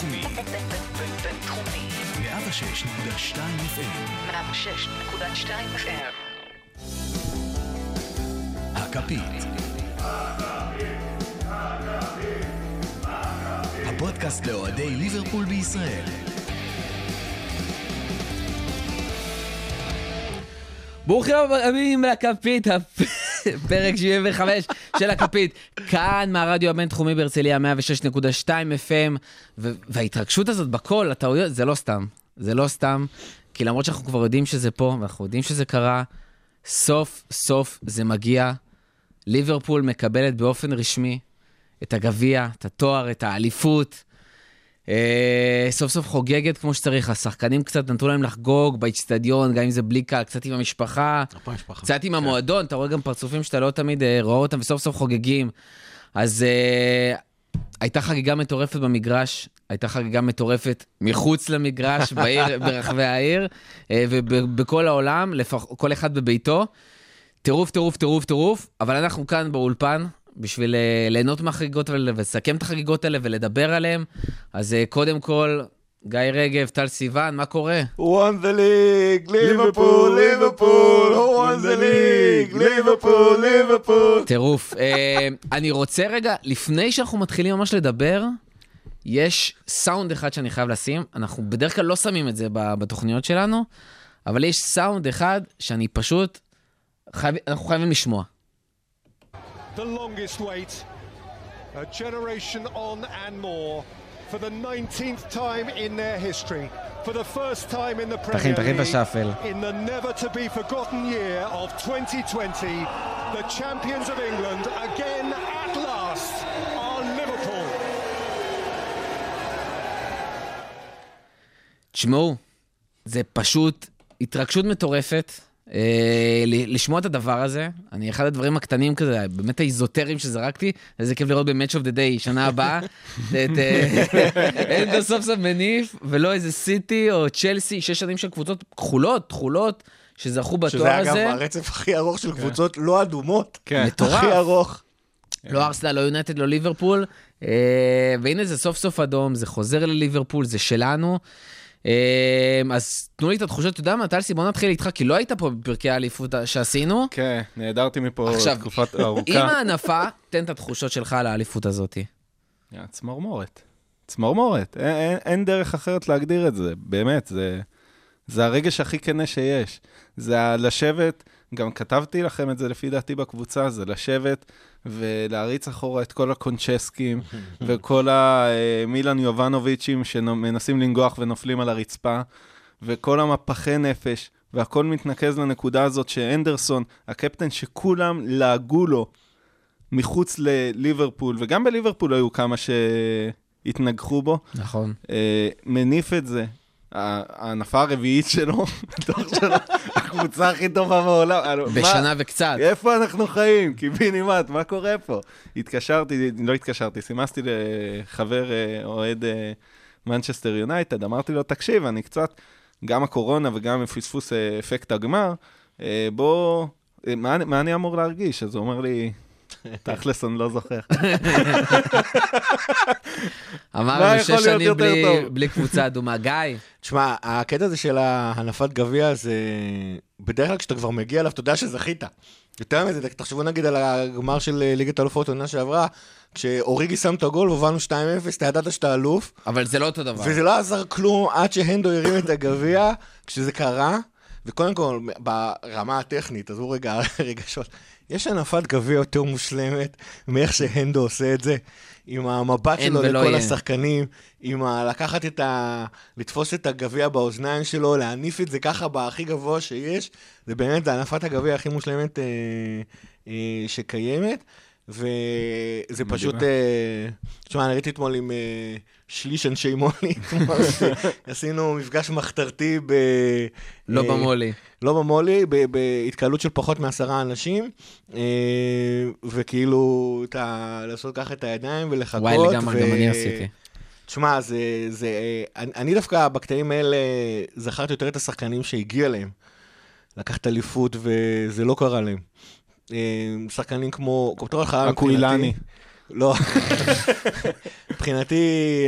בינתחומי. בינתחומי. 106.2 FM. 106.2 FM. הכפית. הפודקאסט לאוהדי ליברפול בישראל. ברוכים הבאים לכפית, פרק 75 של הכפית, כאן מהרדיו הבינתחומי בהרצליה 106.2 FM, וההתרגשות הזאת בקול, הטעויות, זה לא סתם, זה לא סתם, כי למרות שאנחנו כבר יודעים שזה פה, ואנחנו יודעים שזה קרה, סוף סוף זה מגיע. ליברפול מקבלת באופן רשמי את הגביע, את התואר, את האליפות. אה, סוף סוף חוגגת כמו שצריך, השחקנים קצת נתנו להם לחגוג באיצטדיון, גם אם זה בלי קהל, קצת עם המשפחה, קצת עם המועדון, אתה רואה גם פרצופים שאתה לא תמיד אה, רואה אותם, וסוף סוף חוגגים. אז אה, הייתה חגיגה מטורפת במגרש, הייתה חגיגה מטורפת מחוץ למגרש, בעיר, ברחבי העיר, אה, ובכל העולם, לפח, כל אחד בביתו. טירוף, טירוף, טירוף, טירוף, אבל אנחנו כאן באולפן בשביל אה, ליהנות מהחגיגות האלה ולסכם את החגיגות האלה ולדבר עליהן. אז אה, קודם כל, גיא רגב, טל סיוון, מה קורה? won the league, ליברפול, ליברפול, who won the league, ליברפול, ליברפול. טירוף. אה, אני רוצה רגע, לפני שאנחנו מתחילים ממש לדבר, יש סאונד אחד שאני חייב לשים, אנחנו בדרך כלל לא שמים את זה בתוכניות שלנו, אבל יש סאונד אחד שאני פשוט, חייב, אנחנו חייבים לשמוע. the longest wait. A generation on and more for the 19th time in their history. For the first time in the תכין, Premier תכין את League. השאפל. In the never to be forgotten year of 2020, the champions of England again at last are Liverpool. תשמעו, זה פשוט התרגשות מטורפת. אה, ל- לשמוע את הדבר הזה, אני אחד הדברים הקטנים כזה, באמת האיזוטריים שזרקתי, איזה כיף לראות ב-Match of the Day שנה הבאה, את אה, אנדו סוף סוף מניף, ולא איזה סיטי או צ'לסי, שש שנים של קבוצות כחולות, תכולות, שזכו בתואר שזה הזה. אגב הרצף הכי ארוך של קבוצות לא אדומות. כן. מטורף. הכי ארוך. לא ארסנל, לא יונייטד, לא ליברפול. אה, והנה זה סוף סוף אדום, זה חוזר לליברפול, זה שלנו. אה, אז תנו לי את התחושות, אתה יודע מה, טלסי, בוא נתחיל איתך, כי לא היית פה בפרקי האליפות שעשינו. כן, נעדרתי מפה תקופת עם ארוכה. ההנפה, תן את התחושות שלך על האליפות הזאת. צמרמורת. צמרמורת. אין, אין, אין דרך אחרת להגדיר את זה, באמת, זה, זה הרגש הכי כנה שיש. זה לשבת, גם כתבתי לכם את זה לפי דעתי בקבוצה, זה לשבת ולהריץ אחורה את כל הקונצ'סקים וכל המילן יובנוביצ'ים שמנסים לנגוח ונופלים על הרצפה, וכל המפחי נפש, והכל מתנקז לנקודה הזאת שאנדרסון, הקפטן שכולם לעגו לו, מחוץ לליברפול, וגם בליברפול היו כמה שהתנגחו בו, נכון. אה, מניף את זה. ההנפה הרביעית שלו, הקבוצה הכי טובה בעולם. אה, בשנה וקצת. איפה אנחנו חיים? קיבינימט, מה קורה פה? התקשרתי, לא התקשרתי, סימסתי לחבר אה, אוהד אה, מנצ'סטר יונייטד, אמרתי לו, תקשיב, אני קצת, גם הקורונה וגם פספוס אה, אפקט הגמר, אה, בוא, אה, מה אני אמור להרגיש? אז הוא אומר לי, תכלס, אני לא זוכר. אמרנו שש שנים בלי- קבוצה אדומה. גיא, תשמע, הקטע הזה של ההנפת גביע זה... בדרך כלל כשאתה כבר מגיע אליו, אתה יודע שזכית. יותר מזה, תחשבו נגיד על הגמר של אה, ליגת האלופות עונה שעברה, כשאוריגי שם את הגול והובלנו 2-0, אתה ידעת שאתה אלוף, אבל זה לא אותו דבר. וזה לא עזר כלום עד שהנדו הרים את הגביע, כשזה קרה, וקודם כל, ברמה הטכנית, עזבו רגע רגשות, יש הנפת גביע יותר מושלמת מאיך שהנדו עושה את זה, עם המבט שלו לכל יהיה. השחקנים, עם ה... לקחת את ה... לתפוס את הגביע באוזניים שלו, להניף את זה ככה בהכי גבוה שיש, זה באמת, הנפת הגביע הכי מושלמת אה, אה, שקיימת. וזה פשוט, אה, תשמע, אני ראיתי אתמול עם אה, שליש אנשי מולי, עשינו מפגש מחתרתי ב... לא אה, במולי. לא במולי, ב- בהתקהלות של פחות מעשרה אנשים, אה, וכאילו, אתה, לעשות ככה את הידיים ולחכות. וואי, לגמרי, גם אני עשיתי. תשמע, זה, זה, אני, אני דווקא בקטעים האלה זכרתי יותר את השחקנים שהגיע להם. לקחת אליפות וזה לא קרה להם. אה, שחקנים כמו, קופטור החלל אקווילני. לא. מבחינתי,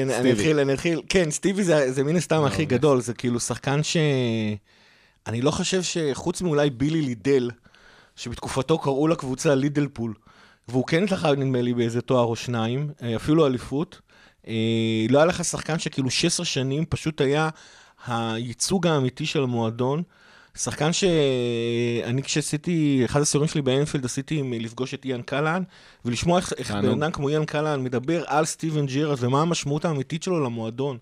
אני-. אתחיל, אני אתחיל, כן, סטיבי זה זה מן הסתם הכי גדול, זה כאילו שחקן ש... אני לא חושב שחוץ מאולי בילי לידל, שבתקופתו קראו לקבוצה לידלפול, והוא כן זכה נדמה לי באיזה תואר או שניים, אה, אפילו אליפות. אה, לא היה לך שחקן שכאילו 16 שנים פשוט היה הייצוג האמיתי של המועדון. שחקן שאני כשעשיתי, אחד הסיורים שלי באנפילד עשיתי עם לפגוש את איאן קלאן, ולשמוע איך. בן אדם כמו איאן קלאן מדבר על סטיבן ג'רארד ומה המשמעות האמיתית שלו למועדון.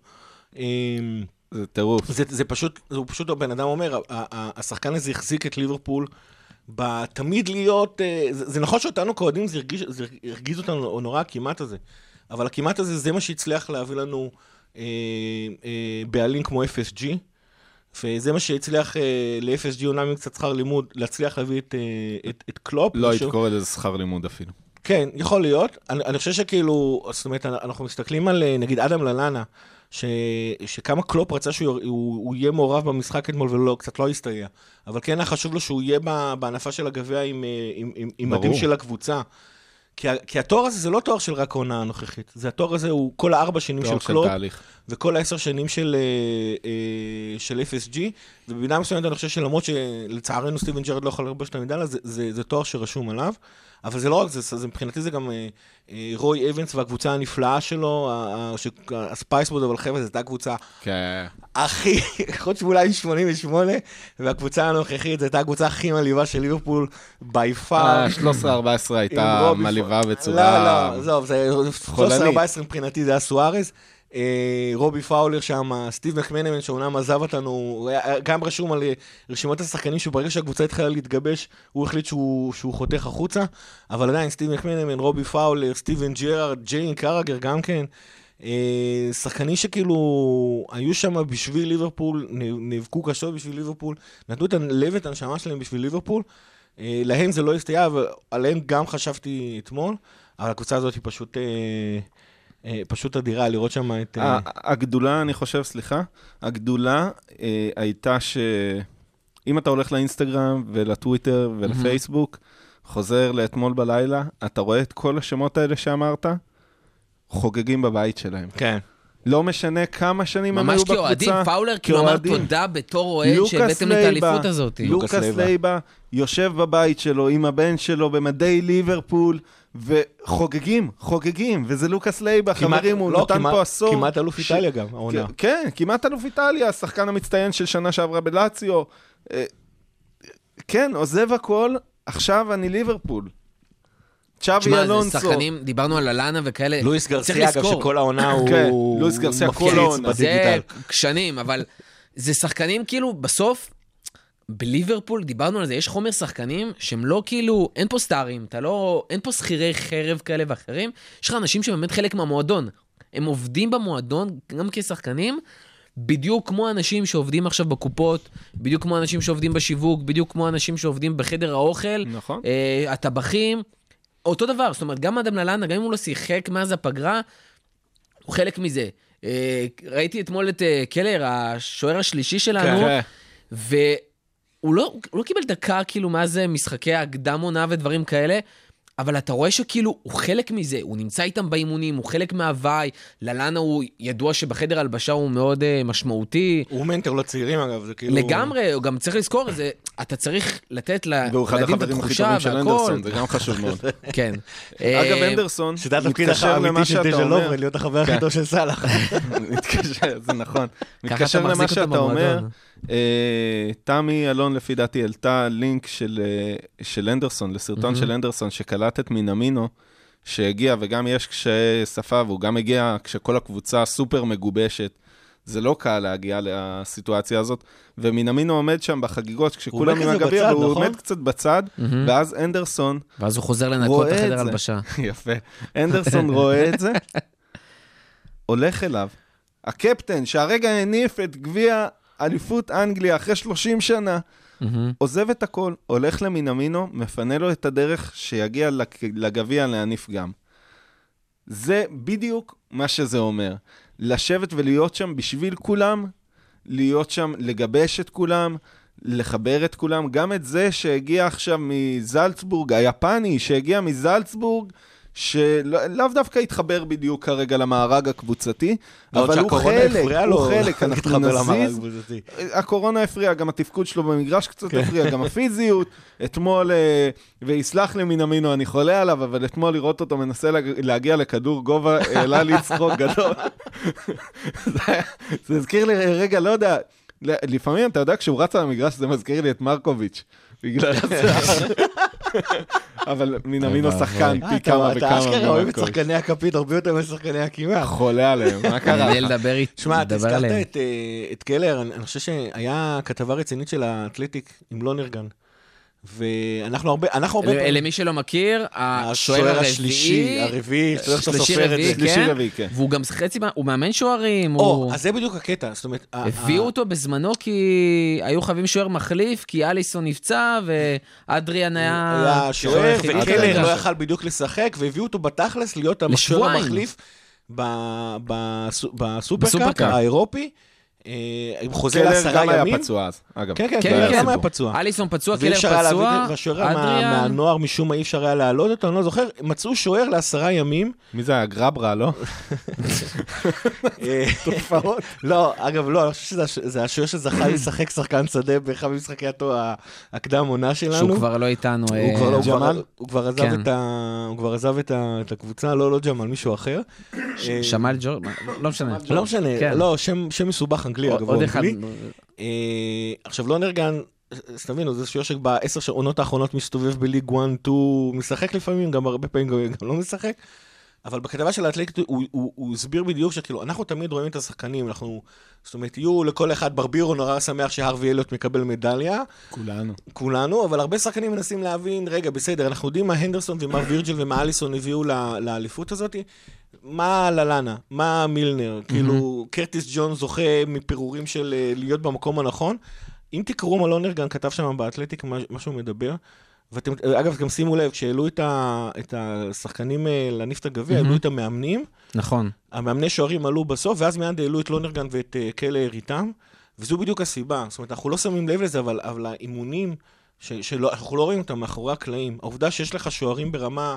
זה טירוף. זה, זה פשוט, זה פשוט הבן אדם אומר, השחקן הזה החזיק את ליברפול בתמיד להיות, אה, זה, זה נכון שאותנו כאוהדים זה הרגיש, זה הרגיז אותנו נורא הכמעט הזה, אבל הכמעט הזה זה מה שהצליח להביא לנו אה, אה, בעלים כמו FSG, וזה מה שהצליח אה, ל-FSG אומנם עם קצת שכר לימוד, להצליח להביא את, אה, את, את קלופ. לא הייתי שהוא- קורא לזה שכר לימוד אפילו. כן, יכול להיות. אני, אני חושב שכאילו, זאת אומרת, אנחנו מסתכלים על אה, נגיד אדם ללאנה, ש, שכמה קלופ רצה שהוא הוא, הוא יהיה מעורב במשחק אתמול ולא, קצת לא הסתייע. אבל כן היה חשוב לו שהוא יהיה בהנפה של הגביע עם, אה, עם, עם, עם. מדים של הקבוצה. כי, כי התואר הזה זה לא תואר של רק העונה הנוכחית, זה התואר הזה הוא כל הארבע שנים של קלופ. וכל העשר שנים של, אה, אה, של FSG, ובמידה מסוימת אני חושב שלמרות שלצערנו סטיבן ג'רארד לא יכול ללבוש את המדליה, זה, זה, זה תואר שרשום עליו. אבל זה לא רק זה, זה מבחינתי זה גם אה, אה, רוי אבנס והקבוצה הנפלאה שלו, ה- ה- ש- הספייסבורד, אבל חבר'ה, זו הייתה הקבוצה כן. הכי, חוץ מאולי 88, והקבוצה הנוכחית, זו הייתה הקבוצה הכי מלאיבה של ליברפול, בי פאר. ה-13-14 אה, הייתה מלאיבה בצורה... לא, לא, עזוב, זה חולנית. 13-14 מבחינתי זה היה סוארז. אה, רובי פאולר שם, סטיב מקמנמן שאומנם עזב אותנו, גם רשום על אה, רשימות השחקנים שברגע שהקבוצה התחילה להתגבש, הוא החליט שהוא, שהוא חותך החוצה, אבל עדיין סטיב מקמנמן, רובי פאולר, סטיבן ג'רארד, ג'יימי קראגר גם כן. אה, שחקנים שכאילו היו שם בשביל ליברפול, נאבקו קשות בשביל ליברפול, נתנו את הלב ואת הנשמה שלהם בשביל ליברפול. להם זה לא הסתייע, ועליהם גם חשבתי אתמול, אבל הקבוצה הזאת היא פשוט, פשוט אדירה, לראות שם את... אה, הגדולה, אני חושב, סליחה, הגדולה אה, הייתה שאם אתה הולך לאינסטגרם ולטוויטר ולפייסבוק, חוזר לאתמול בלילה, אתה רואה את כל השמות האלה שאמרת, חוגגים בבית שלהם. כן. לא משנה כמה שנים הם היו ממש בקבוצה. כאוהדים, פאולר כאילו אמר. תודה בתור אוהד שהבאתם לי את. האליפות הזאת. לוקאס. לייבה יושב בבית שלו עם הבן שלו במדי ליברפול, וחוגגים, חוגגים, וזה לוקאס לייבה, חברים, הוא לא, נתן כמעט- פה עשור. כמעט אלוף ש- איטליה גם, העונה. כן, כמעט אלוף איטליה, השחקן המצטיין של שנה שעברה בלציו. אה, כן, עוזב הכל, עכשיו אני ליברפול. צ'אבי תשמע, זה אלונסו. שחקנים, דיברנו על אלנה וכאלה. לואיס גרסיה, אגב. שכל העונה הוא כן, לואיס גרסיה, כל העונה. זה. שנים, אבל זה שחקנים כאילו, בסוף, בליברפול, דיברנו על זה, יש חומר שחקנים שהם לא כאילו, אין פה סטארים, אתה לא, אין פה שכירי חרב כאלה ואחרים, יש לך אנשים שבאמת חלק מהמועדון. הם עובדים במועדון גם כשחקנים, בדיוק כמו אנשים שעובדים עכשיו בקופות, בדיוק כמו אנשים שעובדים בשיווק, בדיוק כמו אנשים שעובדים בחדר האוכל, נכון. אה, הטבחים, אותו דבר, זאת אומרת, גם אדם ללאנה, גם אם הוא לא שיחק מאז הפגרה, הוא חלק מזה. אה, ראיתי אתמול את אה, קלר, השוער השלישי שלנו, כן. והוא לא, הוא לא קיבל דקה כאילו מאז אה, משחקי הקדם עונה ודברים כאלה, אבל אתה רואה שכאילו הוא חלק מזה, הוא נמצא איתם באימונים, הוא חלק מההוואי, ללאנה הוא ידוע שבחדר הלבשה הוא מאוד uh, משמעותי. הוא מנטר לצעירים, אגב, זה כאילו... לגמרי, הוא גם צריך לזכור את זה, אתה צריך לתת ל- והוא אחד לילדים את החברים הכי התחושה טובים של והכל. אנדרסון, זה גם חשוב מאוד. כן. אגב, אה, אנדרסון שזה התפקיד האמיתי למה של שאתה דז'ה אומר. לוברד, להיות החבר הכי כן. טוב של סאלח. מתקשר, זה נכון. ככה מתקשר אתה למה מחזיק אותם שאתה אומר. אה, תמי אלון, לפי דעתי, העלתה לינק של, אה, של אנדרסון, לסרטון של אנדרסון, שקלט את מינמינו, שהגיע, וגם יש קשיי שפה, והוא גם הגיע כשכל הקבוצה סופר מגובשת. זה לא קל להגיע לסיטואציה הזאת, ומינמינו עומד שם בחגיגות, כשכולם עם הגביע, והוא נכון? עומד קצת בצד, ואז אנדרסון ואז הוא חוזר לנקות את החדר. הלבשה. יפה. אנדרסון רואה את זה, הולך אליו. הקפטן, שהרגע הניף את גביע אליפות אנגליה אחרי 30 שנה, מהמם. עוזב את הכל, הולך למינמינו, מפנה לו את הדרך שיגיע לגביע להניף גם. זה בדיוק מה שזה אומר. לשבת ולהיות שם בשביל כולם, להיות שם, לגבש את כולם, לחבר את כולם. גם את זה שהגיע עכשיו מזלצבורג, היפני שהגיע מזלצבורג, שלאו לאו דווקא התחבר בדיוק כרגע למארג הקבוצתי, אבל הוא חלק, הפריעה לו הוא חלק, אנחנו נזיז. הקורונה הפריעה, גם התפקוד שלו במגרש קצת כן. הפריע, גם הפיזיות. אתמול, אה, ויסלח לי מינמינו, אני חולה עליו, אבל אתמול לראות אותו מנסה להג- להגיע לכדור גובה, העלה לי צחוק גדול. זה הזכיר לי, רגע, לא יודע, לפעמים אתה יודע, כשהוא רץ על המגרש זה מזכיר לי את מרקוביץ'. בגלל השיער. אבל מינמינו אוי שחקן ואבוי. אה, פי אתה- כמה אתה וכמה. אשכרה אוהב את. שחקני הכפית הרבה יותר משחקני הקימה. חולה עליהם, מה קרה? כדי לדבר אית- שמע, אתה. את, אה, את קלר, אני אני חושב שהיה כתבה רצינית של האתלטיק עם לונרגן. ואנחנו הרבה, אנחנו הרבה... ל- פעמים- למי שלא מכיר, השוער השלישי, הרביעי, שאתה שלישי סופר את רביעי, זה. שלישי כן, רביעי, כן. והוא גם חצי, הוא מאמן שוערים, או, הוא... אז זה בדיוק הקטע, זאת אומרת... הביאו אותו בזמנו כי היו חייבים שוער מחליף, כי אליסון נפצע ואדריאן היה... היה שוער, וקלר. לא יכל בדיוק לשחק, והביאו אותו בתכלס להיות השוער. המחליף בסופרקאפ. האירופי, עם חוזה קלר לעשרה גם היה ימים. פצוע אז, אגב. כן, כן, כן, קלר כן. גם היה פצוע. אליסון פצוע, ואי קלר אפשר היה להביא פצוע, את- והשוער מה- אדריאן... מהנוער משום מה אי אפשר היה להעלות אותו, אני לא זוכר, מצאו שוער לעשרה ימים. מי זה היה? גרברה, לא? אה, תופעות. לא, אגב, לא, אני חושב שזה הש- זה השוער שזכה לשחק שחקן שדה באחד ממשחקי הקדם עונה שלנו. שהוא כבר לא איתנו. הוא אה, כבר לא- ג'מאל? הוא כבר עזב כן. את הקבוצה, לא, לא ג'מאל, מישהו אחר. אה, שמאל ג'ור... מה, לא- משנה. לא משנה. לא, שם שם מסובך אנגלי, אגב, עוד הוא אחד. אנגלי. אה, עכשיו, לונרגן, אז תבינו, זה שוער שבעשר העונות האחרונות מסתובב בליג 1, 2, משחק לפעמים, גם הרבה פעמים גם גם לא משחק. אבל בכתבה של האתלטיקט הוא, הוא, הוא הסביר בדיוק שכאילו, אנחנו תמיד רואים את השחקנים, אנחנו, זאת אומרת, יהיו לכל אחד, ברבירו נורא שמח שהרווי אליוט מקבל מדליה, כולנו. כולנו, אבל הרבה שחקנים מנסים להבין, רגע, בסדר, אנחנו יודעים מה הנדרסון ומה וירג'ל ומה אליסון הביאו לאליפות הזאת, מה ללאנה, מה מילנר, כאילו, קרטיס ג'ון זוכה מפירורים של אה, להיות במקום הנכון. אם תקראו מה לונרגן כתב שם באתלטיק, מה שהוא מדבר, ואתם, אגב, גם שימו לב, כשהעלו את, ה, את השחקנים אה, להניף את הגביע, העלו את המאמנים, נכון. המאמני שוערים עלו בסוף, ואז מיד העלו את לונרגן ואת uh, קלר איתם, וזו בדיוק הסיבה. זאת אומרת, אנחנו לא שמים לב לזה, אבל, אבל האימונים, ש, שלא, אנחנו לא רואים אותם מאחורי הקלעים. העובדה שיש לך שוערים ברמה,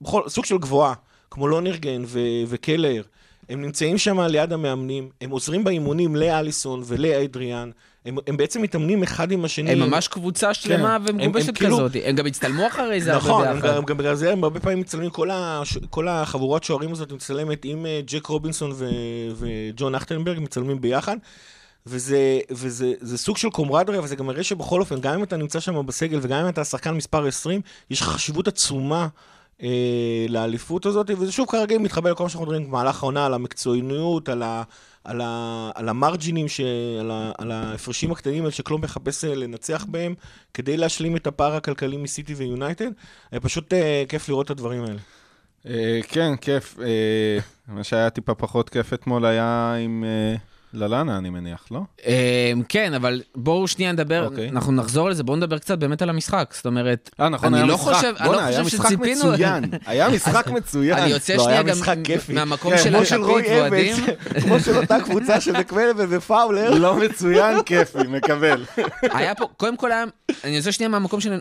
בכל, סוג של גבוהה, כמו לונרגן ו, וקלר, הם נמצאים שם ליד המאמנים, הם עוזרים באימונים לאליסון ולאדריאן, הם, הם בעצם מתאמנים אחד עם השני. הם ממש קבוצה שלמה כן. ומגובשת הם כאילו- כזאת. הם גם הצטלמו אחרי זה נכון, הם ביחד. גם, גם בגלל זה הם הרבה פעמים מצלמים, כל, הש... כל החבורת שוערים הזאת מצלמת עם אה, ג'ק רובינסון ו... וג'ון אכטנברג, מצלמים ביחד. וזה, וזה זה סוג של קומרדריה, וזה גם מראה שבכל אופן, גם אם אתה נמצא שם בסגל וגם אם אתה השחקן מספר 20, יש חשיבות עצומה אה, לאליפות הזאת, וזה שוב כרגיל מתחבר לכל מה שאנחנו מדברים במהלך העונה, על המקצועיות, על, ה, על, ה, על המרג'ינים, ש, על, ה, על ההפרשים הקטנים האלה שקלוב מחפש אה, לנצח בהם, כדי להשלים את הפער הכלכלי מסיטי ויונייטד. אה, פשוט אה, כיף לראות את הדברים האלה. אה, כן, כיף. אה, מה שהיה טיפה פחות כיף אתמול היה עם אה, ללאנה, אני מניח, לא? אמ, כן, אבל בואו שנייה נדבר, אוקיי. אנחנו נחזור לזה, בואו נדבר קצת באמת על המשחק. זאת אומרת, אה, נכון, היה לא משחק. אני בואנה, לא היה חושב משחק שציפינו... מצוין. היה משחק מצוין. אני יוצא לא, שנייה גם. מהמקום כן, של הכפית ואוהדים. כמו של אותה קבוצה של מקמלב ופאולר. לא מצוין, כיפי, מקבל. היה פה, קודם כל היה, אני יוצא שנייה מהמקום של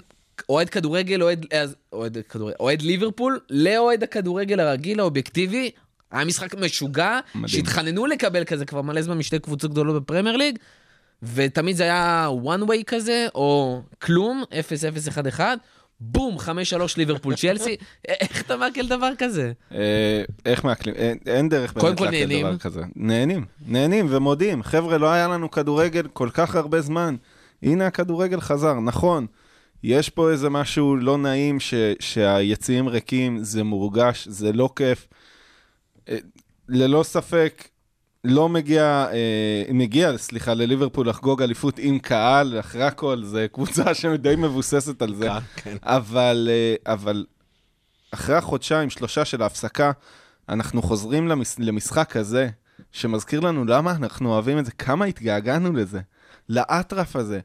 אוהד כדורגל, אוהד, אז- אוהד כדורגל, אוהד ליברפול, לאוהד הכדורגל הרגיל, האובייקטיבי. היה משחק משוגע. שהתחננו לקבל כזה כבר מלא זמן משתי קבוצות גדולות בפרמייר ליג, ותמיד זה היה one way כזה, או כלום, 0-0-1-1, בום, 5-3 ליברפול צ'לסי, איך אתה מעכל דבר כזה? אה, איך מעכלים? אין- אין דרך באמת לעכל נהנים. דבר כזה. נהנים, נהנים ומודים. חבר'ה, לא היה לנו כדורגל כל כך הרבה זמן. הנה הכדורגל חזר, נכון. יש פה איזה משהו לא נעים ש, שהיציעים ריקים, זה מורגש, זה לא כיף. אה, ללא ספק, לא מגיע, אה, מגיע, סליחה, לליברפול לחגוג אליפות עם קהל, אחרי הכל, זו קבוצה שדי מבוססת על זה. כן. אבל, אה, אבל אחרי החודשיים, שלושה של ההפסקה, אנחנו חוזרים למש, למשחק הזה, שמזכיר לנו למה אנחנו אוהבים את זה, כמה התגעגענו לזה, לאטרף הזה.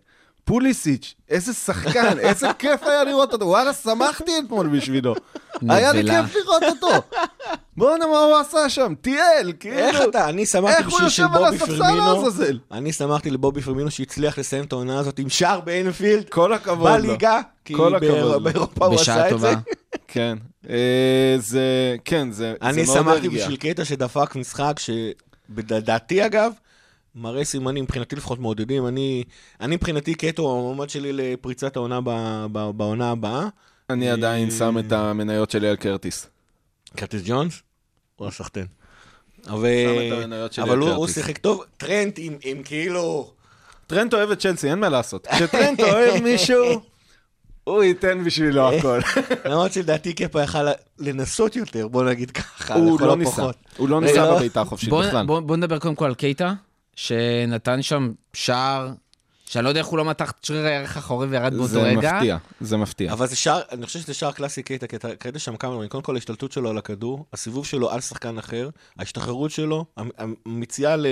פוליסיץ', איזה שחקן, איזה כיף היה לראות אותו, וואלה, שמחתי אתמול בשבילו. היה לי. כיף לראות אותו. בואנה, מה הוא עשה שם? טייל, כאילו. איך אתה? אני שמחתי איך הוא בשביל של יושב על בובי הספסל פרמינו. אני שמחתי לבובי פרמינו שהצליח לסיים את העונה הזאת עם שער באנפילד. כל הכבוד לו. בליגה. כי כל הכבוד לו. באירופה הוא בשעה עשה את. זה. כן. אה, זה, כן, זה, אני זה מאוד שמחתי הרגיע. בשביל קטע שדפק משחק, שבדעתי אגב, מראה סימנים, מבחינתי לפחות מעודדים. אני, אני מבחינתי קטו, המועמד שלי לפריצת העונה ב- ב- בעונה הבאה. אני עדיין שם את המניות שלי על קרטיס. קרטיס ג'ונס? הוא הסחטן. אבל, הוא, הוא. שיחק טוב. טרנט עם, עם כאילו... טרנט אוהב את צ'לסי, אין מה לעשות. כשטרנט אוהב מישהו, הוא ייתן בשבילו הכל. למרות שלדעתי קפה יכל לנסות יותר, בוא נגיד ככה, הוא לכל לא ניסה. הפחות. הוא לא רגע, ניסה לא. בביתה החופשית בוא, בכלל. בוא, בוא נדבר קודם כל על קייטה, שנתן שם שער, שאני לא יודע איך הוא לא מתח את שריר הערך האחורי וירד באותו זה רגע. מפתיע, זה מפתיע. אבל זה שער, אני חושב שזה שער קלאסי קייטה, כי אתה קראתי שם כמה דברים. קודם כל, ההשתלטות שלו על הכדור, הסיבוב שלו על שחקן אחר, ההשתחררות שלו, המ- המציאה ל...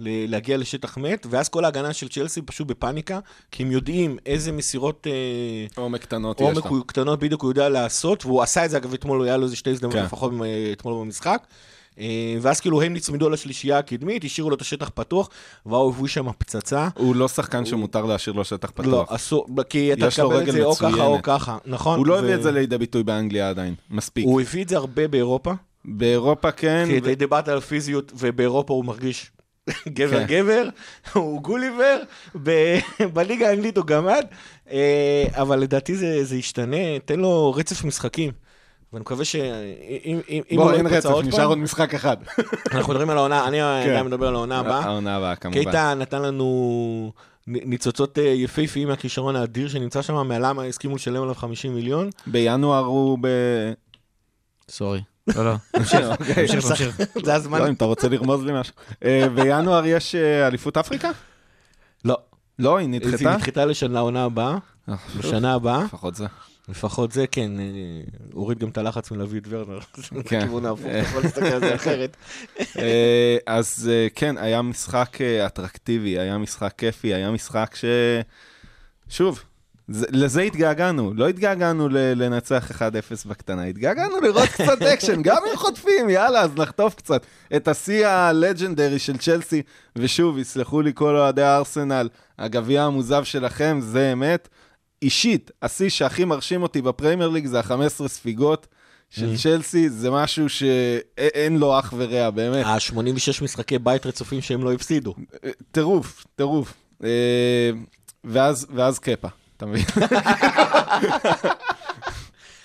ל- להגיע לשטח מת, ואז כל ההגנה של צ'לסי פשוט בפאניקה, כי הם יודעים איזה מסירות אה, עומק קטנות יש עומק לו. הוא- קטנות בדיוק הוא יודע לעשות, והוא עשה את זה, אגב, אתמול היה לו איזה שתי הזדמנויות כן. לפחות אה, אתמול במשחק. אה, ואז כאילו הם נצמדו לשלישייה הקדמית, השאירו לו את השטח פתוח, והוא הביא שם פצצה. הוא לא שחקן שמותר להשאיר לו שטח לא, פתוח. אסור, כי אתה תקבל את זה או ככה או מצוינת. ככה, נכון? הוא לא ו- הביא את זה לידי ביטוי באנגליה עדיין, מספיק. הוא הביא את זה הרבה באירופה, באירופה כן, כי ו- אתה דיברת על פיזיות, ובאירופה הוא מרגיש גבר כן. גבר, הוא גוליבר, ב- בליגה האנגלית הוא גמד, אה, אבל לדעתי זה זה ישתנה, תן לו רצף משחקים. ואני מקווה שאם אם- אם הוא בוא, לא אין רצף, נשאר עוד משחק אחד. אנחנו מדברים על העונה, אני עדיין מדבר על העונה הבאה. העונה הבאה, כמובן. קייטה נתן לנו ניצוצות אה, יפהפיים מהכישרון האדיר שנמצא שם, מעלמה הסכימו לשלם עליו 50 מיליון. בינואר הוא ב... סורי. לא, לא. תמשיך, אוקיי. תמשיך, תמשיך. זה הזמן. לא, אם אתה רוצה לרמוז לי משהו. אה, בינואר יש אה, אליפות אפריקה? לא, לא, היא היא נדחתה? נדחתה לשנה לעונה הבאה, אה, לשנה הבאה. לפחות זה. לפחות זה, כן, אה, הוריד גם את הלחץ מלהביא את ורנר. כן. לכיוון ההפוך, אתה יכול להסתכל על זה אחרת. אה, אז אה, כן, היה משחק אטרקטיבי, היה משחק כיפי, היה משחק ש... שוב, זה- לזה התגעגענו, לא התגעגענו לנצח 1-0 בקטנה, התגעגענו לראות קצת אקשן, גם אם חוטפים, יאללה, אז נחטוף קצת. את השיא ה legendary של צ'לסי, ושוב, יסלחו לי כל אוהדי הארסנל, הגביע המוזהב שלכם, זה אמת. אישית, השיא שהכי מרשים אותי בפרמייר ליג זה ה-15 ספיגות של צ'לסי, זה משהו שאין לו אח ורע, באמת. ה-86 משחקי בית רצופים שהם לא הפסידו. אה, טירוף, טירוף. אה, ואז, ואז קפה, אתה מבין?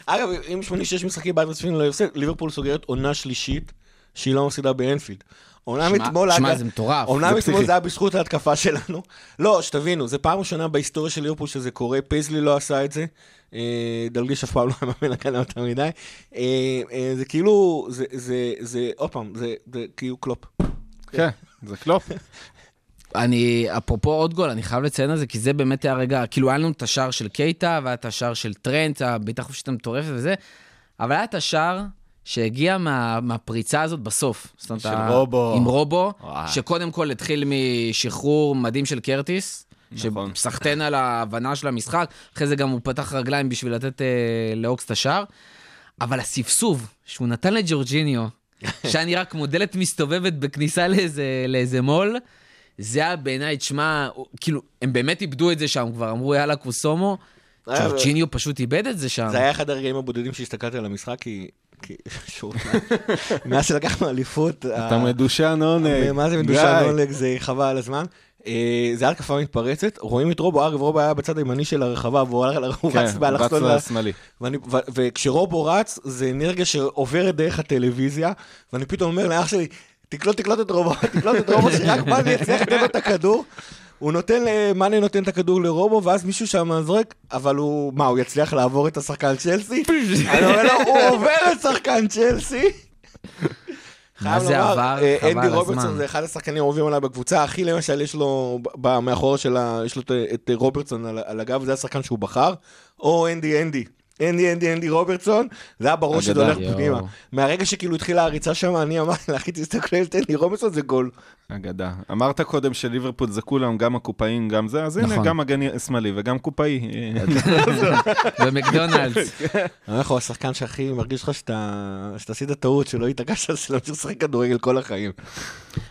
אגב, אם 86 משחקי בית רצופים לא הפסד, ליברפול סוגרת עונה שלישית שהיא לא מפסידה באנפילד. אומנם אתמול, שמע, זה מטורף. אומנם אתמול. זה היה בזכות ההתקפה שלנו. לא, שתבינו, זו פעם ראשונה בהיסטוריה של ליברפול שזה קורה, פייזלי לא עשה את זה. אה, דלגליש אף פעם לא היה מאמן הגנה יותר מדי. אה, אה, זה כאילו, זה, זה, זה, עוד פעם, זה זה כאילו קלופ. כן, זה קלופ. אני, אפרופו עוד גול, אני חייב לציין על זה, כי זה באמת היה רגע, כאילו היה לנו את השער של קייטה, והיה את השער של טרנט, הבעיטה חופשית המטורפת וזה, אבל היה את השער שהגיע מה, מהפריצה הזאת בסוף. זאת אומרת, של ה- רובו. עם רובו, וואי. שקודם כל התחיל משחרור מדהים של קרטיס. נכון. שסחטיין על ההבנה של המשחק, אחרי זה גם הוא פתח רגליים בשביל לתת אה, לאוקס את השער. אבל הסיבוב שהוא נתן לג'ורג'יניו, שהיה נראה כמו דלת מסתובבת בכניסה לאיזה, לאיזה מול, זה היה בעיניי, תשמע, כאילו, הם באמת איבדו את זה שם, כבר אמרו יאללה קוסומו, היה- ג'ורג'יניו פשוט איבד את זה שם. זה היה אחד הרגעים הבודדים שהסתכלתי על המשחק, כי... מאז שלקחנו אליפות... אתה מדושן עונג. מה זה מדושן עונג, זה חבל על הזמן. אה, זה היה התקפה מתפרצת, רואים את רובו, אגב, רובו היה בצד הימני של הרחבה, והוא כן, רץ רץ באלכסון. ל- לשמאלי. ואני- ו- וכשרובו רץ, זה אנרגיה שעוברת דרך הטלוויזיה, ואני פתאום אומר לאח שלי, תקלוט, תקלוט את רובו, תקלוט את רובו, שרק מאני יצליח לתת לו את הכדור. הוא נותן, מאני נותן את הכדור לרובו, ואז מישהו שם זורק, אבל הוא, מה, הוא יצליח לעבור את השחקן צ'לסי? אני אומר לו, הוא עובר את שחקן צ'לסי. מה זה לומר, עבר? אה, חבל אנדי על רוברטסון הזמן. זה אחד השחקנים האהובים עליי בקבוצה, הכי למשל יש לו, מאחורה של ה... יש לו את- רוברטסון על הגב, זה השחקן שהוא בחר, או אנדי אנדי. אנדי אנדי אנדי רוברטסון, זה היה בראש שזה. הולך. פנימה. מהרגע שכאילו התחילה הריצה שם, אני אמרתי לה, אחי, תסתכל על אנדי רוברטסון, זה גול. אגדה. אמרת קודם שליברפול זה כולם, גם הקופאים, גם זה, אז הנה, נכון. גם מגן שמאלי וגם קופאי. במקדונלדס. לך, הוא השחקן שהכי מרגיש לך שאתה עשית טעות, שלא התעקשת להמשיך לשחק כדורגל כל החיים.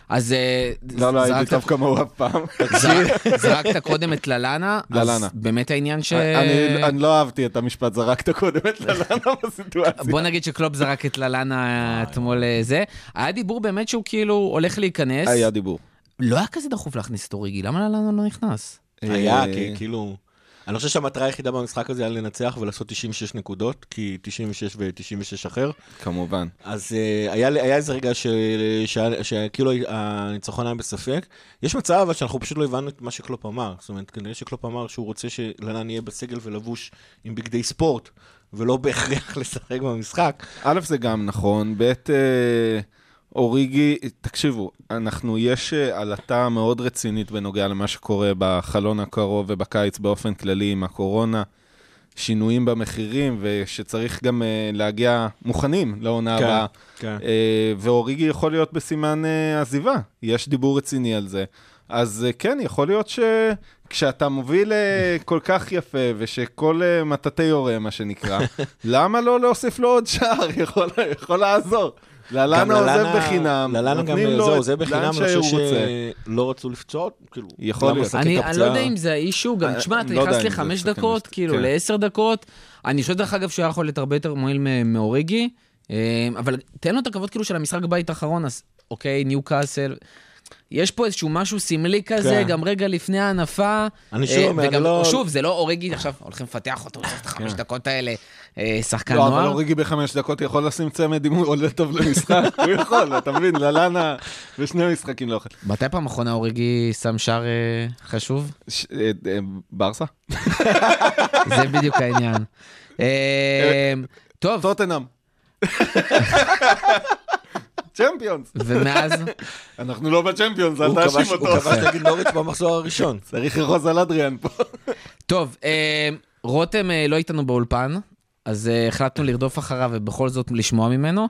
אז אה, לא, לא הייתי טוב כמוהו אף פעם. זרק- זרקת קודם את ללאנה, אז. באמת העניין ש... אני אני לא אהבתי את המשפט, זרקת קודם את ללאנה בסיטואציה. בוא נגיד שקלופ זרק את ללאנה אתמול אה, זה. היה דיבור באמת שהוא כאילו הולך להיכנס. היה דיבור. לא היה כזה דחוף להכניס את אוריגי, למה ללאנה לא נכנס? היה, אה, כי כאילו... אני חושב שהמטרה היחידה במשחק הזה היה לנצח ולעשות 96 נקודות, כי 96 ו-96 אחר. כמובן. אז uh, היה, היה איזה רגע שכאילו הניצחון היה בספק. יש מצב אבל שאנחנו פשוט לא הבנו את מה שקלופ אמר. זאת אומרת, כנראה שקלופ אמר שהוא רוצה שלנן יהיה בסגל ולבוש עם בגדי ספורט, ולא בהכרח לשחק במשחק. א', זה גם נכון, ב', אה, אוריגי, תקשיבו, אנחנו, יש אה, עלטה מאוד רצינית בנוגע למה שקורה בחלון הקרוב ובקיץ באופן כללי עם הקורונה, שינויים במחירים, ושצריך גם אה, להגיע מוכנים לעונה כן, הבאה. כן. אה, ואוריגי יכול להיות בסימן אה, עזיבה, יש דיבור רציני על זה. אז אה, כן, יכול להיות שכשאתה מוביל אה, כל כך יפה, ושכל מטאטא יורה, מה שנקרא, למה לא להוסיף לו עוד שער? יכול, יכול לעזור. ללאנה עוזב בחינם, ללאנה גם, זהו, זה בחינם, אני חושב. שלא רצו לפצוע, כאילו, יכול להיות. אני לא יודע? אם זה האישו, גם אה, תשמע, אתה לא נכנס לחמש דקות, כאילו כן. לעשר דקות. אני חושב דרך אגב שהוא היה יכול להיות הרבה יותר מועיל מאוריגי, אה, אבל תן לו את הכבוד כאילו של המשחק בית האחרון, אז אוקיי, ניו קאסל. יש פה איזשהו משהו סמלי כזה, כן. גם רגע לפני ההנפה. אני אה, שוב, אני וגם, לא- שוב, זה לא אוריגי, עכשיו הולכים לפתח אותו, צריך את החמש דקות האלה, אה, שחקן לא, אבל נוער. אוריגי בחמש דקות יכול לשים צמד אם הוא עולה טוב למשחק, הוא יכול, אתה מבין, ללאנה בשני משחקים לא יכול. מתי פעם אחרונה אוריגי שם שער אה, חשוב? ש- ברסה? זה בדיוק העניין. טוב, טוטנאם. צ'מפיונס. ומאז... אנחנו לא בצ'מפיונס, אל תאשים כבש- הוא אותו. כבש נגד נוריץ' במחזור הראשון. צריך לכעוס על אדריאן פה. טוב, אה, רותם אה, לא איתנו באולפן, אז אה, החלטנו לרדוף אחריו ובכל זאת לשמוע ממנו.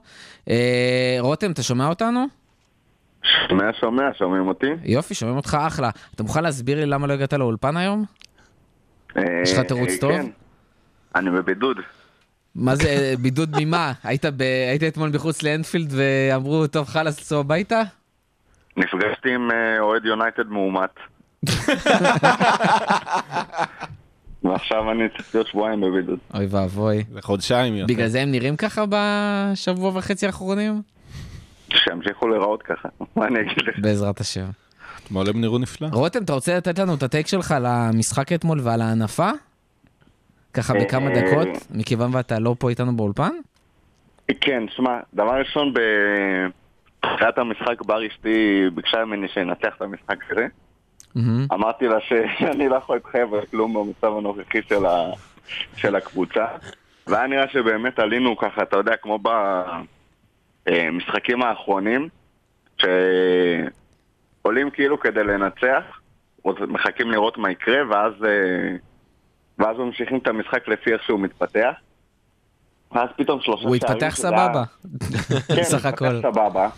רותם, אתה שומע אותנו? שומע, שומע, שומעים אותי? יופי, שומעים אותך אחלה. אתה מוכן להסביר לי למה לא הגעת לאולפן היום? יש לך תירוץ טוב? כן. אני בבידוד. מה זה, בידוד ממה? היית, ב... היית אתמול מחוץ לאנפילד ואמרו, טוב, חלאס, צאו הביתה? נפגשתי עם אה, אוהד יונייטד מאומת. ועכשיו אני צריך להיות שבועיים בבידוד. אוי ואבוי. זה חודשיים יותר. בגלל זה הם נראים ככה בשבוע וחצי האחרונים? שימשיכו להיראות ככה, מה אני אגיד לך? בעזרת השם. אתמול הם נראו נפלא. רותם, אתה רוצה לתת לנו את הטייק שלך על המשחק אתמול ועל ההנפה? ככה בכמה אה, דקות, מכיוון ואתה לא פה איתנו באולפן? כן, שמע, דבר ראשון, בתחילת המשחק בר אשתי ביקשה ממני שננצח את המשחק הזה. אמרתי לה שאני לא יכול להתחייב על כלום במצב הנוכחי של, ה... של הקבוצה. והיה נראה שבאמת עלינו ככה, אתה יודע, כמו במשחקים האחרונים, שעולים כאילו כדי לנצח, מחכים לראות מה יקרה, ואז, אה, ואז ממשיכים את המשחק לפי איך שהוא מתפתח. ואז פתאום שלושה הוא שערים התפתח שזה היה- סבבה. כן, סך התפתח הכל. סבבה.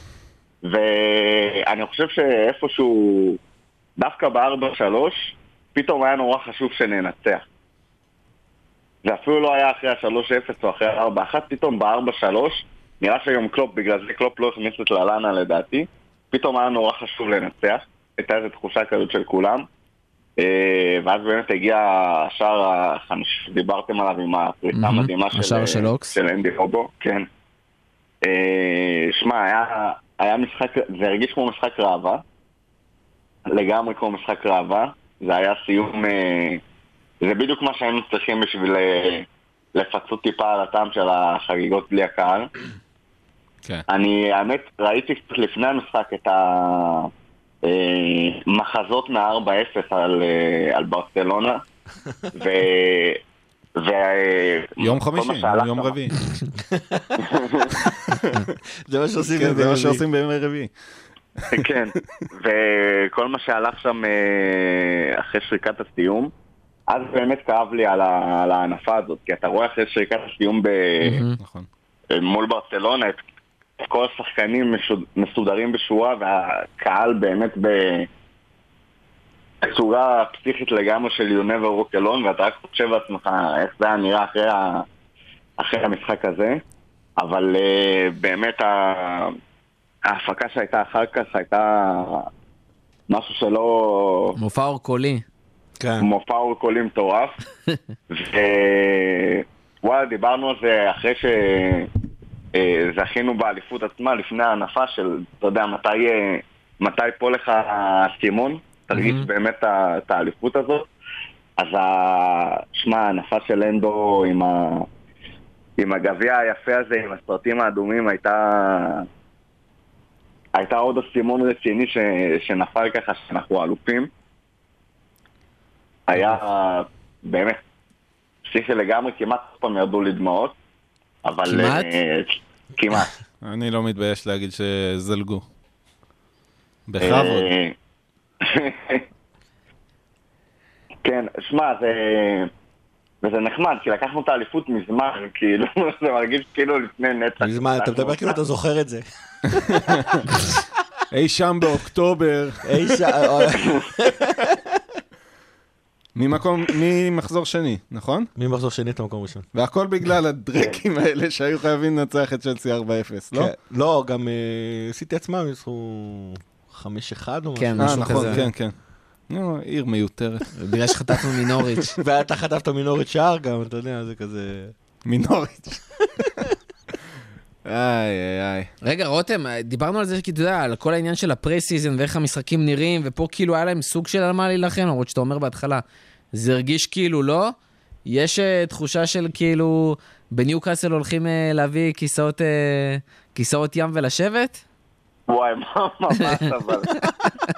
ואני חושב שאיפשהו, דווקא ב-4-3, פתאום היה נורא חשוב שננצח. זה אפילו לא היה אחרי ה-3-0 או אחרי ה-4-1, פתאום ב-4-3, נראה שהיום קלופ, בגלל זה קלופ לא הכניס את ללאנה לדעתי, פתאום היה נורא חשוב לנצח, הייתה איזו תחושה כזאת של כולם. אה, ואז באמת הגיע השער החמישי שדיברתם עליו עם הפריצה מהמם, המדהימה של, השער של אנדי רובו, כן. אה, שמע, היה, היה משחק, זה הרגיש כמו משחק ראווה, לגמרי כמו משחק ראווה, זה היה סיום, אה, זה בדיוק מה שהיינו צריכים בשביל אה, לפצות טיפה על הטעם של החגיגות בלי הקהל. כן. אני, האמת, ראיתי קצת לפני המשחק את המחזות מה-4-0 על, אה, על ברצלונה, ו... ו... יום כל מה חמישי, יום רביעי. זה מה שעושים כן, זה מה. שעושים בימי רביעי. כן, וכל מה שהלך שם אה, אחרי שריקת הסיום, אז באמת כאב לי על, ה... על ההנפה הזאת, כי אתה רואה אחרי שריקת הסיום ב... נכון. מול ברצלונה, את כל השחקנים משוד- מסודרים בשורה, והקהל באמת בצורה פסיכית לגמרי של You never walk alone, ואתה רק חושב לעצמך איך זה היה נראה אחרי, ה... אחרי המשחק הזה. אבל uh, באמת ה... ההפקה שהייתה אחר כך הייתה משהו שלא... מופע אורקולי. כן. מופע אורקולי מטורף. ווואלה, דיברנו על זה אחרי שזכינו באליפות עצמה, לפני ההנפה של, אתה יודע, מתי, אה, מתי פה לך הסימון, תרגיש מהמם. באמת את האליפות הזאת. אז שמע, ההנפה של אנדו עם, ה... עם הגביע היפה הזה, עם הסרטים האדומים, הייתה... הייתה עוד אסימון רציני ש... שנפל ככה שאנחנו אלופים. היה באמת פסיכי לגמרי, כמעט פעם ירדו לי דמעות, אבל... כמעט? אה, כמעט. אני לא מתבייש להגיד שזלגו. בכבוד. אה, כן, שמע, זה... וזה נחמד, כי לקחנו את האליפות מזמן, כאילו, זה מרגיש כאילו לפני נצח. מזמן, אתה מדבר כאילו אתה זוכר את זה. אי שם באוקטובר, אי ש... ממקום, ממחזור שני, נכון? מי מחזור שני את המקום ראשון? והכל בגלל הדרקים האלה שהיו חייבים לנצח את צ'לסי 4-0, לא? כן. לא, גם אה, סיטי עצמם ניצחו 5-1 או משהו. כן, אה, משהו נכון, כזה. כן, כן. נו, עיר מיותרת. בגלל שחטפנו מנוריץ'. ואתה חטפת מנוריץ' שער גם, אתה יודע, זה כזה... מנוריץ'. איי, איי, איי. רגע, רותם, דיברנו על זה, כי אתה יודע, על כל העניין של ה pre season ואיך המשחקים נראים, ופה כאילו היה להם סוג של על מה להילחם, למרות שאתה אומר בהתחלה, זה הרגיש כאילו לא. יש אה, תחושה של כאילו, בניוקאסל הולכים uh, להביא כיסאות, uh, כיסאות ים ולשבת? וואי, מה- ממש אבל.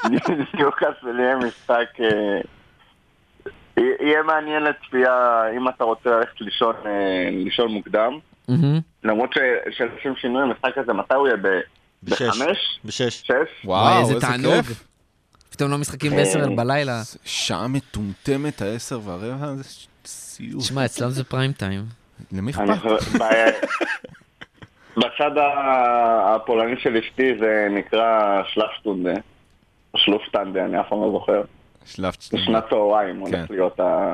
ניוקאסל יהיה משחק... יהיה מעניין לצפייה אם אתה רוצה ללכת לישון אה, לישון מוקדם. למרות ש- שלשם שינוי המשחק הזה, מתי הוא יהיה? ב- בשש. בחמש? בשש. שש? וואו, איזה תענוג. פתאום לא משחקים בעשר בלילה. שעה מטומטמת, העשר והרבע, זה סיוט. תשמע, אצלם זה פריים טיים. למי אכפת? בצד הפולני של אשתי זה נקרא שלפשטונדה. או שלופשטנדה, אני אף פעם לא זוכר. זה שנת צהריים כן. הולך להיות ה-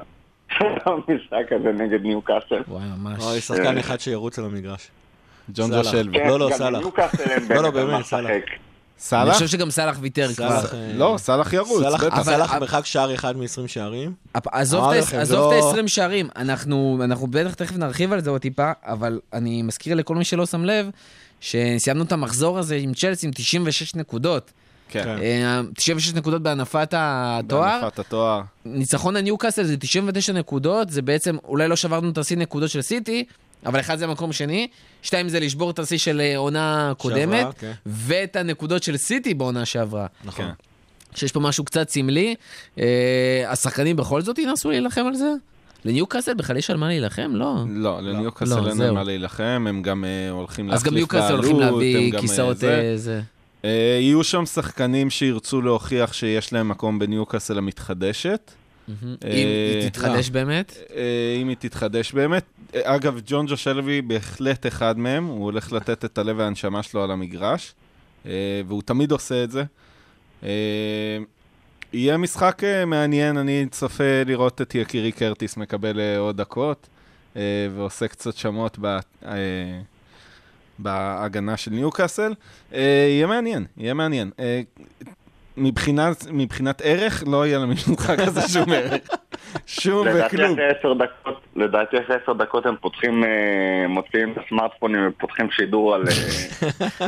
המשחק הזה נגד ניוקאסל. וואי, ממש. אוי, שחקן אחד שירוץ על המגרש. ג'ון סאלח. ג'ו שלווי. כן, לא, לא, סאלח. לא, לא, באמת באמת, סאלח. אני סאלח? חושב שגם סאלח ויתר כבר. אה, לא, סאלח ירוץ, סאלח- מרחק שער אחד מ-20 שערים. עזוב את ה- לכם, עזוב זה את לא- ה-20 שערים, אנחנו אנחנו בטח תכף נרחיב על זה עוד טיפה, אבל אני מזכיר לכל מי שלא שם לב, שסיימנו את המחזור הזה עם צ'לסי עם 96 נקודות. כן. אה, 96 נקודות בהנפת התואר. בהנפת התואר. ניצחון הניוקאסל זה 99 נקודות, זה בעצם, אולי לא שברנו את השיא נקודות של סיטי, אבל אחד זה מקום שני, שתיים זה לשבור את השיא של אה, עונה קודמת, שעברה, כן. ואת הנקודות של סיטי בעונה שעברה. נכון. כן. שיש פה משהו קצת סמלי. אה, השחקנים בכל זאת ינסו להילחם על זה? לניוקאסל בכלל יש על מה להילחם? לא. לא, לא, לניוקאסל אין זהו. על מה להילחם, הם גם אה, הולכים אז גם להחליף ניוקאסל הולכים בעלות, להביא הם גם, אה, כיסאות זה. אה, זה. אה, יהיו שם שחקנים שירצו להוכיח שיש להם מקום בניוקאסל המתחדשת. אם אה, היא תתחדש באמת. אה, אם היא תתחדש באמת. אגב, ג'ון ג'ו שלוי בהחלט אחד מהם, הוא הולך לתת את הלב והנשמה שלו על המגרש, אה, והוא תמיד עושה את זה. יהיה משחק מעניין, אני צופה לראות את יקירי קרטיס מקבל עוד דקות, ועושה קצת שמות ב... בהגנה של ניוקאסל. יהיה מעניין, יהיה מעניין. אה, מבחינת, מבחינת ערך, לא יהיה למשחק הזה שום ערך. שום וכלום. לדעתי אחרי עשר דקות הם פותחים, אה, מוציאים את הסמארטפונים ופותחים שידור על, אה,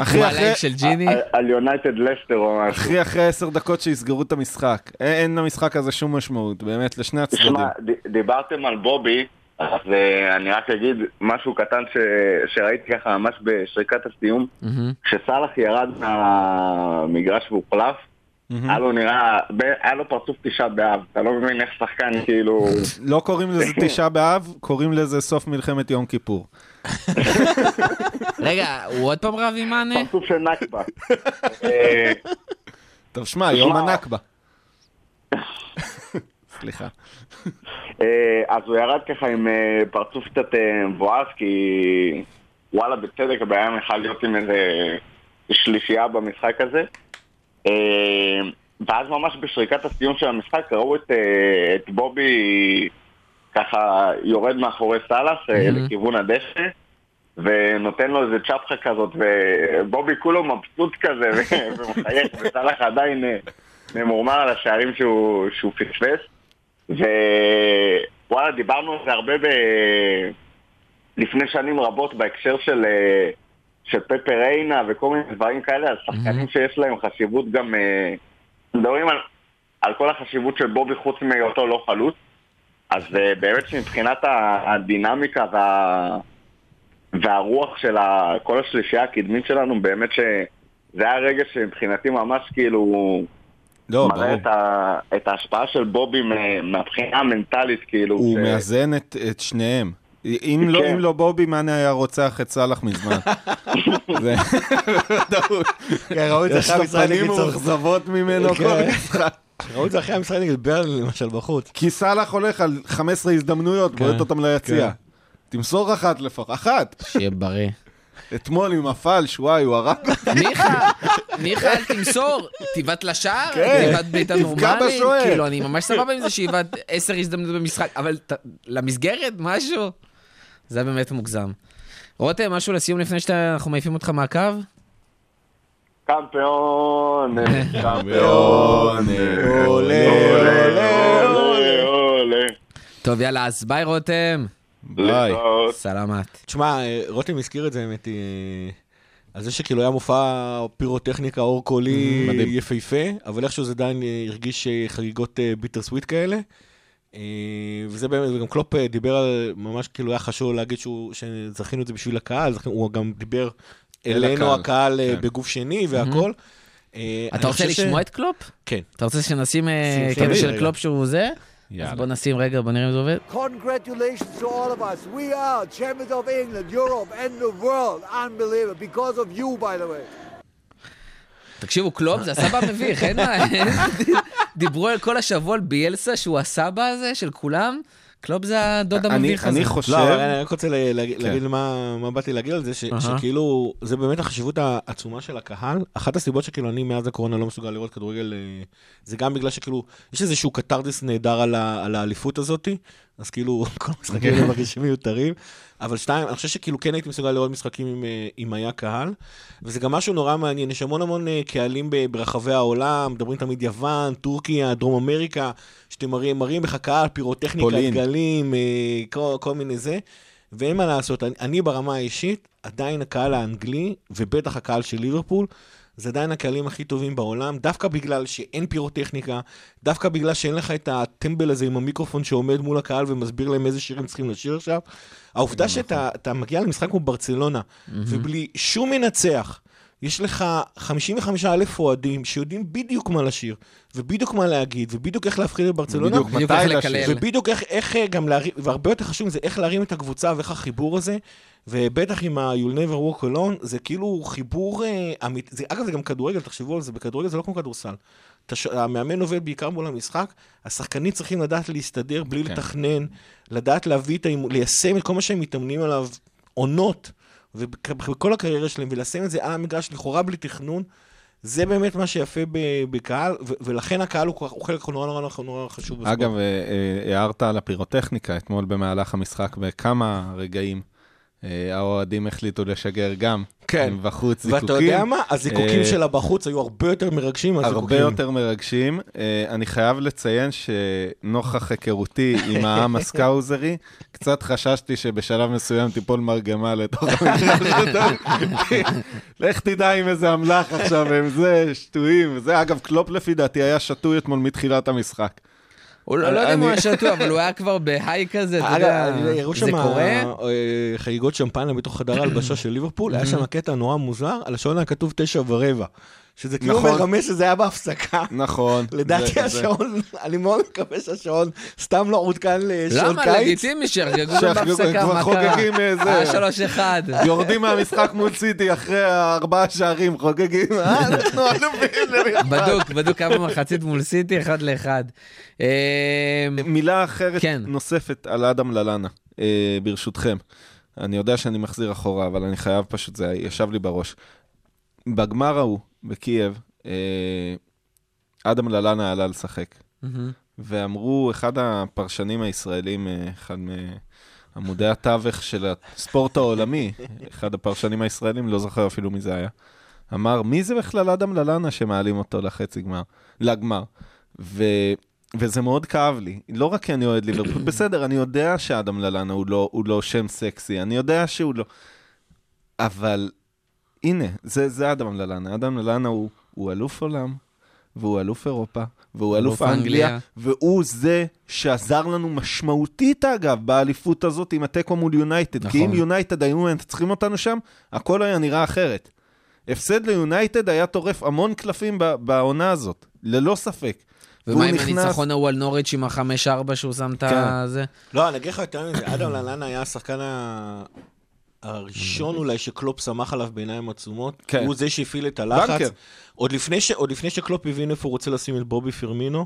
אחי, כמו אחרי, של ג'יני. על- יונייטד לסטר או משהו. אחי, אחרי עשר דקות שיסגרו את המשחק. אין, למשחק הזה שום משמעות, באמת, לשני הצדדים. תשמע, דיברתם על בובי, אז אה, אני רק אגיד משהו קטן ש- שראיתי ככה ממש בשריקת הסיום. כשסאלח ירד מהמגרש והוחלף. היה לו נראה, ב- היה לו פרצוף תשעה באב, אתה לא מבין איך שחקן כאילו... לא קוראים לזה תשעה באב, קוראים לזה סוף מלחמת יום כיפור. רגע, הוא עוד פעם רב עם מאנה? פרצוף של נכבה. אה, טוב, שמע, יום. הנכבה. סליחה. אה, אז הוא ירד ככה עם אה, פרצוף קצת מבואס, כי וואלה, בצדק הבעיה יכל להיות עם איזה שלישייה במשחק הזה. אה, ואז ממש בשריקת הסיום של המשחק ראו את, אה, את בובי ככה יורד מאחורי סאלח אה, מהמם. לכיוון הדשא, ונותן לו איזה צ'פחה כזאת, ובובי כולו מבסוט כזה, ומחייך, וסאלח עדיין אה, ממורמר על השערים שהוא, שהוא פספס. ווואלה, דיברנו על זה הרבה ב... לפני שנים רבות בהקשר של, אה, של פפר ריינה וכל מיני דברים כאלה, על שחקנים שיש להם חשיבות גם... אה, מדברים על, על כל החשיבות של בובי חוץ מהיותו לא חלוץ. אז אה, באמת שמבחינת הדינמיקה וה... והרוח של ה... כל השלישייה הקדמית שלנו, באמת שזה היה רגע שמבחינתי ממש כאילו לא, מראה ברור. את, ה... את ההשפעה של בובי מה- מהבחינה המנטלית, כאילו. הוא ש- מאזן את, את שניהם. אם לא, כן. אם לא בובי, מאנה היה רוצח את סאלח מזמן. זה בוודאות. כן, ראו את זה יש אחרי המשחק נגד צור- מאוכזבות ממנו כן. כל משחק. ראו את זה אחרי המשחק נגד ברלי למשל בחוץ. כי סאלח הולך על 15 הזדמנויות, בועט אותם ליציע. תמסור אחת לפחות, אחת. שיהיה בריא. אתמול עם הפלש, וואי, הוא הרג אותי. מיכה, מיכה, אל תמסור, תיבט לשער, כן, תיבט בעיטה נורמלית. כאילו, אני ממש סבבה עם זה שאיבד עשר הזדמנויות במשחק, אבל למסגרת, משהו, זה באמת מוגזם. רותם, משהו לסיום לפני שאנחנו מעיפים אותך מהקו? Campione, Campione, olé, olé, olé, olé. טוב, יאללה, אז ביי רותם. ביי. סלמת. תשמע, אה, רותם הזכיר את זה, האמת היא, אה, על זה שכאילו היה מופע פירוטכניקה אור קולי. יפהפה, אבל איכשהו זה עדיין אה, הרגיש אה, חגיגות אה, bittersweet כאלה. אה, וזה באמת, וגם קלופ אה, דיבר על, ממש כאילו היה חשוב להגיד שהוא, שזכינו את זה בשביל הקהל, זכינו- הוא גם דיבר אל אלינו הקהל, הקהל אה, כן. בגוף שני והכל. אה, אני אתה רוצה חושב ש- לשמוע את קלופ? כן. אתה רוצה שנשים שים, קטע של רגע. קלופ שהוא זה? אז יאללה. בוא נשים רגע, בוא נראה אם זה עובד. Congratulations to all of us. We are champions of England, Europe, and the world. Unbelievable. Because of you, by the way. תקשיבו, קלופ זה הסבא המביך, אין מה... דיברו על כל השבוע על ביאלסה שהוא הסבא הזה של כולם, קלופ זה הדוד המביך הזה. אני חושב... לא, אבל אני רק רוצה לה- להגיד כן. מה מה באתי להגיד על זה. שכאילו, זה באמת החשיבות העצומה של הקהל. אחת הסיבות שכאילו אני מאז הקורונה לא מסוגל לראות כדורגל, אה, זה גם בגלל שכאילו, יש איזשהו קתרדיס נהדר על האליפות הזאתי, אז כאילו, כל המשחקים האלה מרגישים מיותרים. אבל שתיים, אני חושב שכאילו כן הייתי מסוגל לראות משחקים אה, אם היה קהל, וזה גם משהו נורא מעניין, יש המון המון אה, קהלים ברחבי העולם, מדברים תמיד יוון, טורקיה, דרום אמריקה, שאתם מראים, מראים לך קהל, פירוטכניקה, פולין. דגלים, אה, כל, כל מיני זה, ואין מה לעשות, אני, אני ברמה האישית, עדיין הקהל האנגלי, ובטח הקהל של ליברפול, זה עדיין הקהלים הכי טובים בעולם, דווקא בגלל שאין פירוטכניקה, דווקא בגלל שאין לך את הטמבל הזה עם המיקרופון שעומד מול הקהל ומסביר להם איזה שירים צריכים לשיר עכשיו. העובדה שאתה אתה מגיע למשחק כמו ברצלונה, ובלי שום מנצח, יש לך 55 אלף אוהדים שיודעים בדיוק מה לשיר, ובדיוק מה להגיד, ובדיוק איך להפחיד את ברצלונה, בדיוק בדיוק מתי איך לשיר. לקלל. ובדיוק איך, איך אה, גם להרים, והרבה יותר חשוב מזה, איך להרים את הקבוצה ואיך החיבור הזה, ובטח עם ה-You'll never walk alone, זה כאילו חיבור אה, אמיתי, זה, אגב זה גם כדורגל, תחשבו על זה, בכדורגל זה לא כמו כדורסל. אתה ש... המאמן עובד בעיקר מול המשחק, השחקנים צריכים לדעת להסתדר בלי כן. לתכנן, לדעת להביא את האימון, ליישם את כל מה שהם מתאמנים עליו, עונות, ובכל הקריירה שלהם, וליישם את זה על המגרש לכאורה בלי תכנון. זה באמת מה שיפה בקהל, ולכן הקהל הוא, הוא חלק נורא נורא נורא נורא חשוב. אגב, אה, אה, הערת על הפירוטכניקה אתמול במהלך המשחק בכמה רגעים. אה, האוהדים החליטו לשגר גם. כן. בחוץ זיקוקים. ואתה יודע מה? הזיקוקים אה, שלה בחוץ היו הרבה יותר מרגשים מהזיקוקים. הרבה יותר מרגשים. אה, אני חייב לציין שנוכח היכרותי עם העם הסקאוזרי, קצת חששתי שבשלב מסוים תיפול מרגמה לתוך המגרש שלנו. לך תדע עם איזה אמל"ח עכשיו, הם זה, שטויים. זה, אגב, קלופ לפי דעתי היה שתוי אתמול מתחילת המשחק. הוא לא לא יודע אם הוא היה שטוי, אבל הוא היה כבר בהיי כזה, אתה יודע, זה קורה. אה, חגיגות שמפניה בתוך חדר ההלבשה של ליברפול, היה שם קטע נורא מוזר, על השעון היה כתוב תשע ורבע. שזה כאילו נכון. מרמז שזה היה בהפסקה. נכון. לדעתי זה- זה- השעון, אני מאוד מקווה שהשעון סתם לא עודכן לשעון למה? קיץ. לגיטימי שיחגגו בהפסקה, כבר מה קרה? חוגגים, אה, זה. היה שלוש אחד. יורדים מהמשחק מול סיטי אחרי הארבעה שערים, חוגגים. אה, אנחנו אלופים. בדוק, בדוק כמה מחצית מול סיטי, אחד לאחד. אה, מילה אחרת כן. נוספת על אדם ללאנה, אה, ברשותכם. אני יודע שאני מחזיר אחורה, אבל אני חייב פשוט, זה ישב לי בראש. בגמר ההוא, בקייב, אה, אדם ללאנה עלה לשחק. ואמרו, אחד הפרשנים הישראלים, אה, אחד עמודי התווך של הספורט העולמי, אחד הפרשנים הישראלים, לא זוכר אפילו מי זה היה, אמר, מי זה בכלל אדם ללאנה שמעלים אותו לחצי גמר, לגמר? ו... וזה מאוד כאב לי, לא רק כי אני אוהד ליברפול, בסדר, אני יודע שאדם ללאנה הוא לא, הוא לא שם סקסי, אני יודע שהוא לא... אבל הנה, זה, זה אדם ללאנה. אדם ללאנה הוא, הוא אלוף עולם, והוא אלוף אירופה, והוא אלוף אלוף אנגליה, אנגליה. והוא זה שעזר לנו משמעותית, אגב, באליפות הזאת עם התיקו מול יונייטד. כי נכון. אם יונייטד היו מנצחים אותנו שם, הכל היה נראה אחרת. הפסד ליונייטד היה טורף המון קלפים ב- בעונה הזאת, ללא ספק. ומה עם נכנס- הניצחון ההוא על נוריץ' עם החמש-ארבע שהוא שם את כן. הזה? לא, אני אגיד לך יותר מזה, אדם ללאנה היה השחקן ה- הראשון אולי שקלופ שמח עליו בעיניים עצומות. כן. הוא זה שהפעיל את הלחץ. בנקר. עוד לפני, ש... עוד לפני שקלופ הבין איפה הוא רוצה לשים את בובי פרמינו,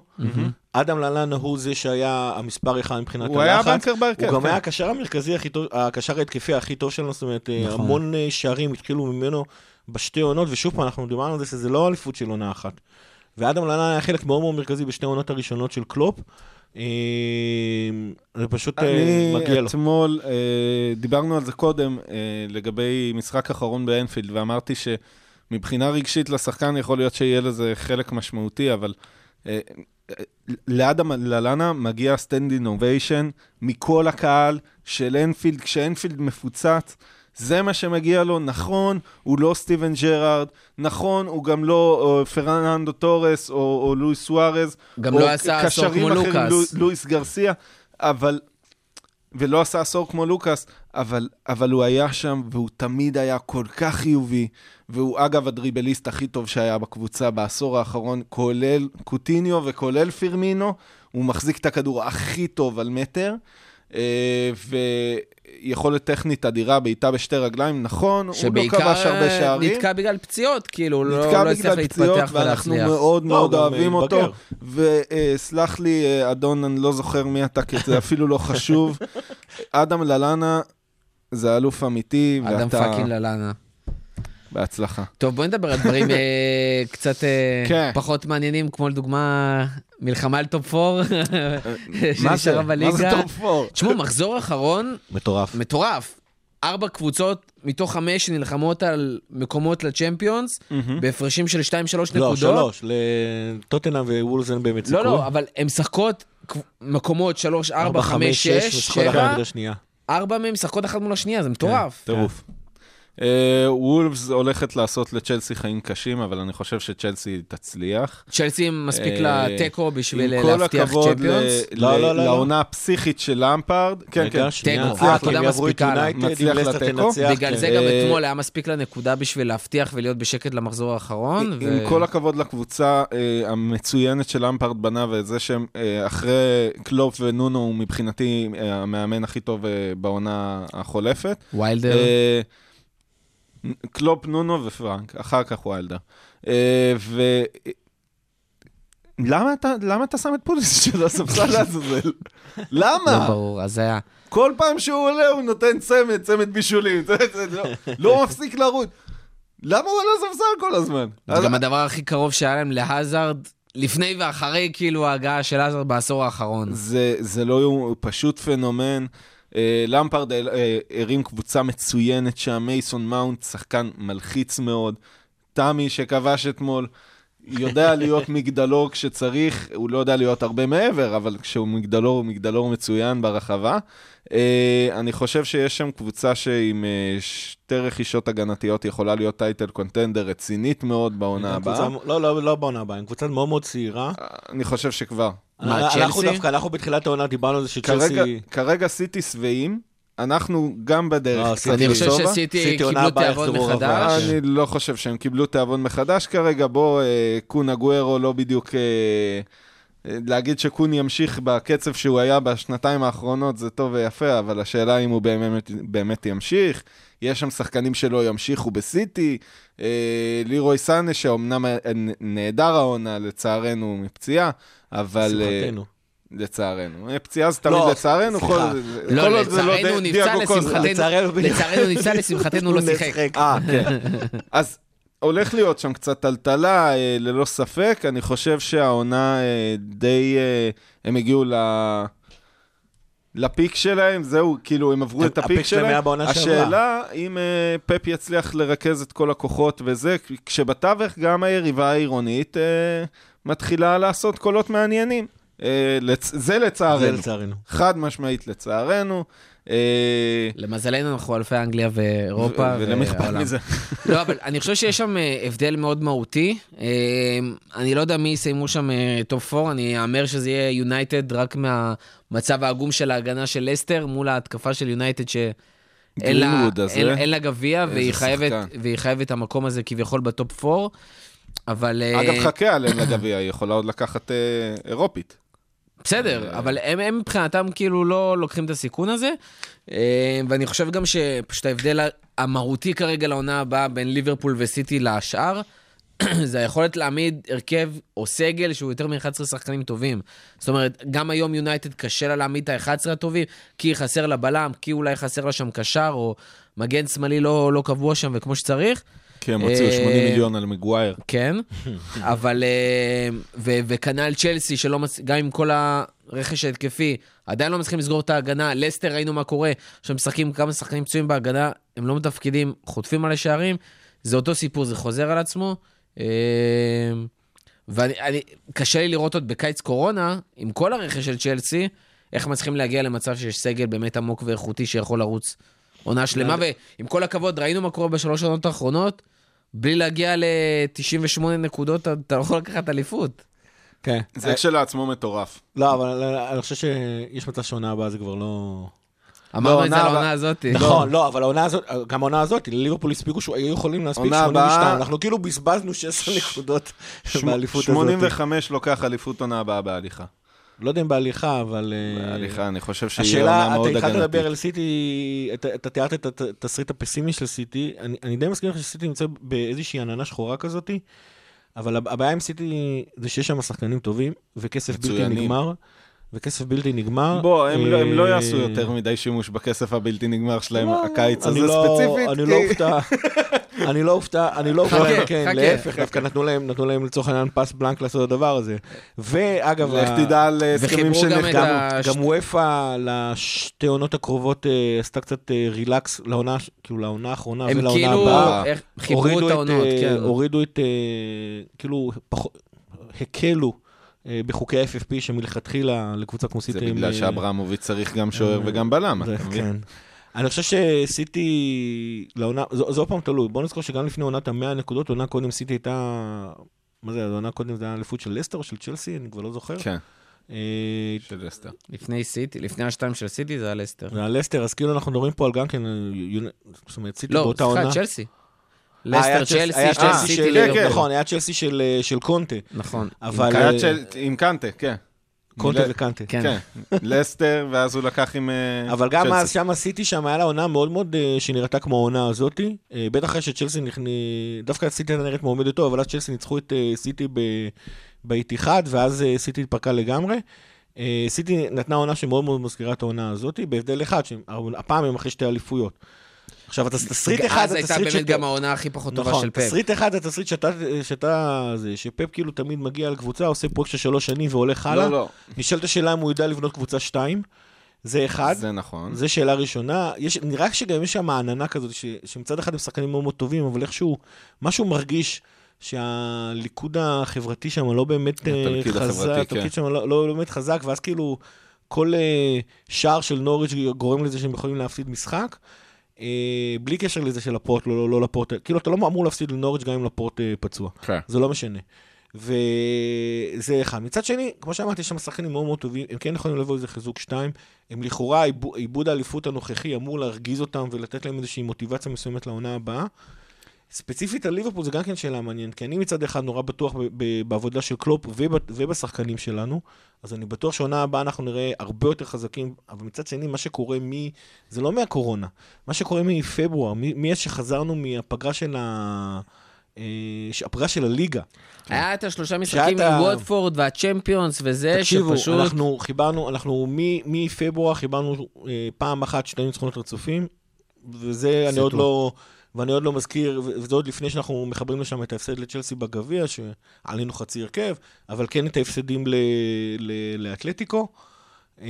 אדם ללאנה הוא זה שהיה המספר אחד מבחינת הוא היה הלחץ. בנקר בהרכב, הוא גם כן. היה הקשר המרכזי הכי טוב, הקשר ההתקפי הכי טוב שלנו, זאת אומרת, נכון. נכון. המון אה, שערים התחילו ממנו בשתי עונות, ושוב פעם, אנחנו דיברנו על זה שזה לא אליפות של עונה אחת. ואדם ללאנה היה חלק מאוד מאוד מרכזי בשתי העונות הראשונות של קלופ. אה, זה פשוט אה, אני מגיע לו. אתמול, אה, דיברנו על זה קודם, אה, לגבי משחק אחרון באנפילד, ואמרתי שמבחינה רגשית לשחקן יכול להיות שיהיה לזה חלק משמעותי, אבל לאדם ללאנה מגיע standing ovation מכל הקהל של אנפילד, כשאנפילד מפוצץ. זה מה שמגיע לו, נכון, הוא לא סטיבן ג'רארד, נכון, הוא גם לא אה, פרננדו טורס או, או לואיס סוארז. גם לא עשה עשור כמו אחרים, לוקאס. לו- לואיס גרסיה, אבל... ולא עשה עשור כמו לוקאס, אבל, אבל הוא היה שם, והוא תמיד היה כל כך חיובי, והוא אגב הדריבליסט הכי טוב שהיה בקבוצה בעשור האחרון, כולל קוטיניו וכולל פירמינו, הוא מחזיק את הכדור הכי טוב על מטר, ויכולת טכנית אדירה, בעיטה בשתי רגליים, נכון, הוא לא שבעיקר כבש הרבה אה, שערים. נתקע בגלל פציעות, כאילו, הוא לא נתקע לא הצליח בגלל פציעות, להתפתח ואנחנו ולהצליח. מאוד לא, מאוד גם אוהבים אותו. וסלח לי, אה, אדון, אני לא זוכר מי אתה, כי זה אפילו לא חשוב. אדם ללאנה זה אלוף אמיתי, אדם ואתה fucking ללאנה. בהצלחה. טוב, בוא נדבר על דברים אה, קצת אה, כן. פחות מעניינים, כמו לדוגמה מלחמה על top 4, מה זה? שנשארה מה זה בליגה. top four? תשמעו, מחזור אחרון מטורף. מטורף. ארבע קבוצות מתוך חמש שנלחמות על מקומות לצ'מפיונס, בהפרשים של 2-3 נקודות. לא, שלוש. לטוטנאם ווולזן באמת סיכוי. לא, לא, אבל הן משחקות מקומות 3, 4, 5, 6, וכל אחת 7, נגד השנייה. ארבע מהן משחקות אחת מול השנייה, זה מטורף. טירוף. אה, וולפס הולכת לעשות לצ'לסי חיים קשים, אבל אני חושב שצ'לסי תצליח. צ'לסי מספיק אה, לה תיקו בשביל עם כל להבטיח הכבוד צ'מפיונס. לא, לא, לא, לעונה הפסיכית של למפרד. כן, כן. תיקו, אה, את מספיקה לה. מצליח לתיקו. בגלל כן. זה גם אה, אתמול היה מספיק לה נקודה בשביל להבטיח ולהיות בשקט למחזור האחרון. עם כל הכבוד לקבוצה המצוינת שלמפרד בנה, וזה שהם אחרי קלופ ונונו, הוא מבחינתי המאמן הכי טוב בעונה החולפת. ויילדר. קלופ, נונו ופרנק, אחר כך ויילדר. אה, ו... למה אתה, למה אתה שם את פוליס של הספסל לעזאזל? לא למה? ברור, אז היה. כל פעם שהוא עולה הוא נותן צמד, צמד בישולים, זה, זה, לא, לא מפסיק לרוץ. למה הוא על הספסל כל הזמן? זה גם הדבר הכי קרוב שהיה להם להזארד, לפני ואחרי כאילו ההגעה של האזארד בעשור האחרון. זה, זה לא יום, פשוט פנומן. אה, למפרד אה, הרים קבוצה מצוינת שם, מייסון מאונט, שחקן מלחיץ מאוד. תמי שכבש אתמול, יודע להיות מגדלור כשצריך, הוא לא יודע להיות הרבה מעבר, אבל כשהוא מגדלור, הוא מגדלור מצוין ברחבה. אה, אני חושב שיש שם קבוצה שעם שתי רכישות הגנתיות יכולה להיות טייטל קונטנדר רצינית מאוד בעונה הבאה. לא, לא, לא בעונה הבאה, הם קבוצה מאוד מאוד צעירה. אני חושב שכבר. מה, אנחנו צ'לסי? דווקא, אנחנו בתחילת העונה דיברנו על זה כרגע, שצ'לסי... כרגע סיטי שבעים, אנחנו גם לא, בדרך. סיטי- אני קצת חושב לסובה. שסיטי קיבלו תיאבון מחדש. אני לא חושב שהם קיבלו תיאבון מחדש כרגע, בוא, אה, קון אגוארו לא בדיוק... אה, אה, להגיד שקון ימשיך בקצב שהוא היה בשנתיים האחרונות זה טוב ויפה, אבל השאלה אם הוא באמת, באמת ימשיך. יש שם שחקנים שלא ימשיכו בסיטי. אה, לירוי סאנה, שאומנם נעדר העונה, לצערנו, מפציעה, אבל... אה, לשמחתנו. לצערנו. אה, פציעה זה תמיד לא, לצערנו. סליחה. כל- כל לא, עוד זה לצערנו נפצע, דיאגו. לשמחתנו, לצערנו, נפצע, לשמחתנו לא שיחק. אה, כן. אז הולך להיות שם קצת טלטלה, ללא ספק. אני חושב שהעונה די... הם הגיעו ל... לפיק שלהם, זהו, כאילו, הם עברו את הפיק הפיק שלהם שלהם. היה בעונה שעברה. השאלה, אם אה, פפ יצליח לרכז את כל הכוחות וזה, כשבתווך גם היריבה העירונית אה, מתחילה לעשות קולות מעניינים. אה, לצ... זה לצערנו. זה לצערנו. חד משמעית לצערנו. למזלנו אנחנו אלופי אנגליה ואירופה. ולמי אכפת. מזה? לא, אבל אני חושב שיש שם אה, הבדל מאוד מהותי. אה, אני לא יודע מי יסיימו שם אה, top 4, אני אאמר שזה יהיה יונייטד רק מהמצב העגום של ההגנה של לסטר מול ההתקפה של יונייטד לה, הזה. אין, אין לה גביע, והיא חייבת. והיא חייבת את המקום הזה כביכול ב top 4. אבל... אגב, חכה עליהם לגביע, היא יכולה עוד לקחת אירופית. בסדר, אבל הם, הם מבחינתם כאילו לא לוקחים את הסיכון הזה, אה, ואני חושב גם שפשוט ההבדל המהותי כרגע לעונה הבאה בין ליברפול וסיטי לשאר, זה היכולת להעמיד הרכב או סגל שהוא יותר מ-11 שחקנים טובים. זאת אומרת, גם היום יונייטד קשה לה להעמיד את ה-11 הטובים, כי חסר לה בלם, כי אולי חסר לה שם קשר, או מגן שמאלי לא, לא קבוע שם וכמו שצריך. הם הוציאו אה, 80 מיליון על מגווייר. כן, אבל... אה, וכנ"ל צ'לסי, שלא מצ... גם עם כל הרכש ההתקפי, עדיין לא מצליחים לסגור את ההגנה. לסטר, ראינו מה קורה, שהם משחקים כמה שחקנים פצועים בהגנה, הם לא מתפקדים, חוטפים על השערים. זה אותו סיפור, זה חוזר על עצמו. אה, ואני, אני, קשה לי לראות עוד בקיץ קורונה, עם כל הרכש של צ'לסי, איך מצליחים להגיע למצב שיש סגל באמת עמוק ואיכותי שיכול לרוץ עונה שלמה, ועם כל הכבוד, ראינו מה קורה בשלוש עונות האחרונות, בלי להגיע ל-98 נקודות, אתה לא יכול לקחת אליפות. כן. זה כשלעצמו מטורף. לא, אבל אני חושב שיש מצב שהעונה הבאה זה כבר לא... אמרנו את זה על העונה הזאת. נכון, לא, אבל העונה הזאת, גם העונה הזאת, לליברפול הספיקו שהיו יכולים להספיק עונה 82, הבאה- אנחנו כאילו בזבזנו 16 נקודות באליפות הזאת. 85 לוקח אליפות עונה הבאה בהליכה. לא יודע אם בהליכה, אבל... אה, בהליכה, אני חושב השאלה, עונה אתה מאוד התחלת לדבר הגנתית. על סיטי, אתה- אתה תיארת את הת- התסריט הפסימי של סיטי, אני די מסכים לך שסיטי נמצא באיזושהי עננה שחורה כזאתי, אבל הב- הבעיה עם סיטי זה שיש שם שחקנים טובים, וכסף בלתי. נגמר, וכסף בלתי נגמר. בוא, הם לא- הם לא אה, יעשו יותר מדי שימוש בכסף הבלתי נגמר שלהם לא, הקיץ הזה לא- ספציפית. אני לא אופתע, אני לא אופתע, אני לא אופתע, חכה, כן, חכה. להפך, דווקא נתנו להם, נתנו להם לצורך העניין פס בלנק לעשות את הדבר הזה. ואגב, לך ה- תדע על הסכמים גם את שנחתמו. גם וופא לשתי עונות הקרובות אה, עשתה קצת אה, רילקס לעונה, כאילו לעונה האחרונה הם ולעונה כאילו הבאה. איך- חיברו הורידו את העונות, אה, כן. הורידו את, אה, כאילו, הקלו אה, בחוקי ה-FFP שמלכתחילה לקבוצה כמו סיטי. זה הם, בגלל אה, שאברמוביץ' צריך גם שוער וגם בלם, אתה מבין? אני חושב שסיטי, לעונה, זה עוד פעם תלוי, בוא נזכור שגם לפני עונת המאה נקודות, עונה קודם סיטי הייתה, מה זה, עונה קודם זה היה אליפות של לסטר או של צ'לסי, אני כבר לא זוכר. כן, אה, של אסתר. לפני סיטי, לפני השתיים של סיטי זה היה לסטר. זה היה לסטר, אז כאילו אנחנו מדברים פה על גם כן, אה, זאת אומרת, סיטי לא, באותה עונה. סליחה, צ'לסי. אה, לסטר, צ'לסי- צ'לסי. נכון, היה צ'לסי של קונטה, נכון. עם קנטה, כן. קונטה וקנטה. כן. כן, לסטר, ואז הוא לקח עם אה, אבל גם. אז שם הסיטי שם היה לה עונה מאוד מאוד אה, שנראתה כמו העונה הזאתי. אה, בטח אחרי שצ'לסי נכנס... דווקא הייתה נראית מועמדת טוב, אבל אז צ'לסי ניצחו את סיטי באיתיחד, ואז סיטי התפרקה לגמרי. סיטי נתנה עונה שמאוד מאוד מזכירה את העונה הזאתי, בהבדל אחד, שהפעם הם אחרי שתי אליפויות. עכשיו, אתה תסריט אחד, אז הייתה באמת גם העונה הכי פחות טובה נכון, של פפ. תסריט אחד זה התסריט שאתה, שפפ כאילו תמיד מגיע לקבוצה, עושה פרויקט של שלוש שנים והולך הלאה. לא, לא, נשאלת השאלה אם הוא יודע לבנות קבוצה שתיים. זה אחד. זה נכון. זו שאלה ראשונה. יש, נראה שגם יש שם עננה כזאת, ש, שמצד אחד הם שחקנים מאוד מאוד טובים, אבל איכשהו, משהו מרגיש שהליכוד החברתי שם לא באמת אה, התפקיד חזק, החברתי, כן. התפקיד שם לא, לא, לא באמת חזק, ואז כאילו כל אה, שער של נוריץ' גורם לזה שהם יכולים להפסיד משחק. אה, בלי קשר לזה של לפורט, לא, לא, לא לפורט, כאילו אתה לא אמור להפסיד לנוריץ' גם אם לפורט אה, פצוע. כן. זה לא משנה. וזה אחד. מצד שני, כמו שאמרתי, יש שם שחקנים מאוד מאוד טובים, הם כן יכולים לבוא איזה חיזוק שתיים. הם לכאורה, עיבו- עיבוד האליפות הנוכחי אמור להרגיז אותם ולתת להם איזושהי מוטיבציה מסוימת לעונה הבאה. ספציפית על ליברפול זה גם כן שאלה מעניינת, כי אני מצד אחד נורא בטוח ב- ב- בעבודה של קלופ וב- ובשחקנים שלנו, אז אני בטוח שעונה הבאה אנחנו נראה הרבה יותר חזקים, אבל מצד שני, מה שקורה מ... זה לא מהקורונה, מה שקורה מפברואר, מאז שחזרנו מהפגרה של ה... אה, הפגרה של הליגה. היה את השלושה משחקים עם וודפורד והצ'מפיונס וזה, תקשיבו, שפשוט... אנחנו חיברנו, אנחנו מפברואר חיברנו אה, פעם אחת שני ניצחונות רצופים, וזה אני עוד. לא, ואני עוד לא מזכיר, וזה עוד לפני שאנחנו מחברים לשם את ההפסד לצ'לסי בגביע, שעלינו חצי הרכב, אבל כן את ההפסדים ל- ל- לאתלטיקו. אה,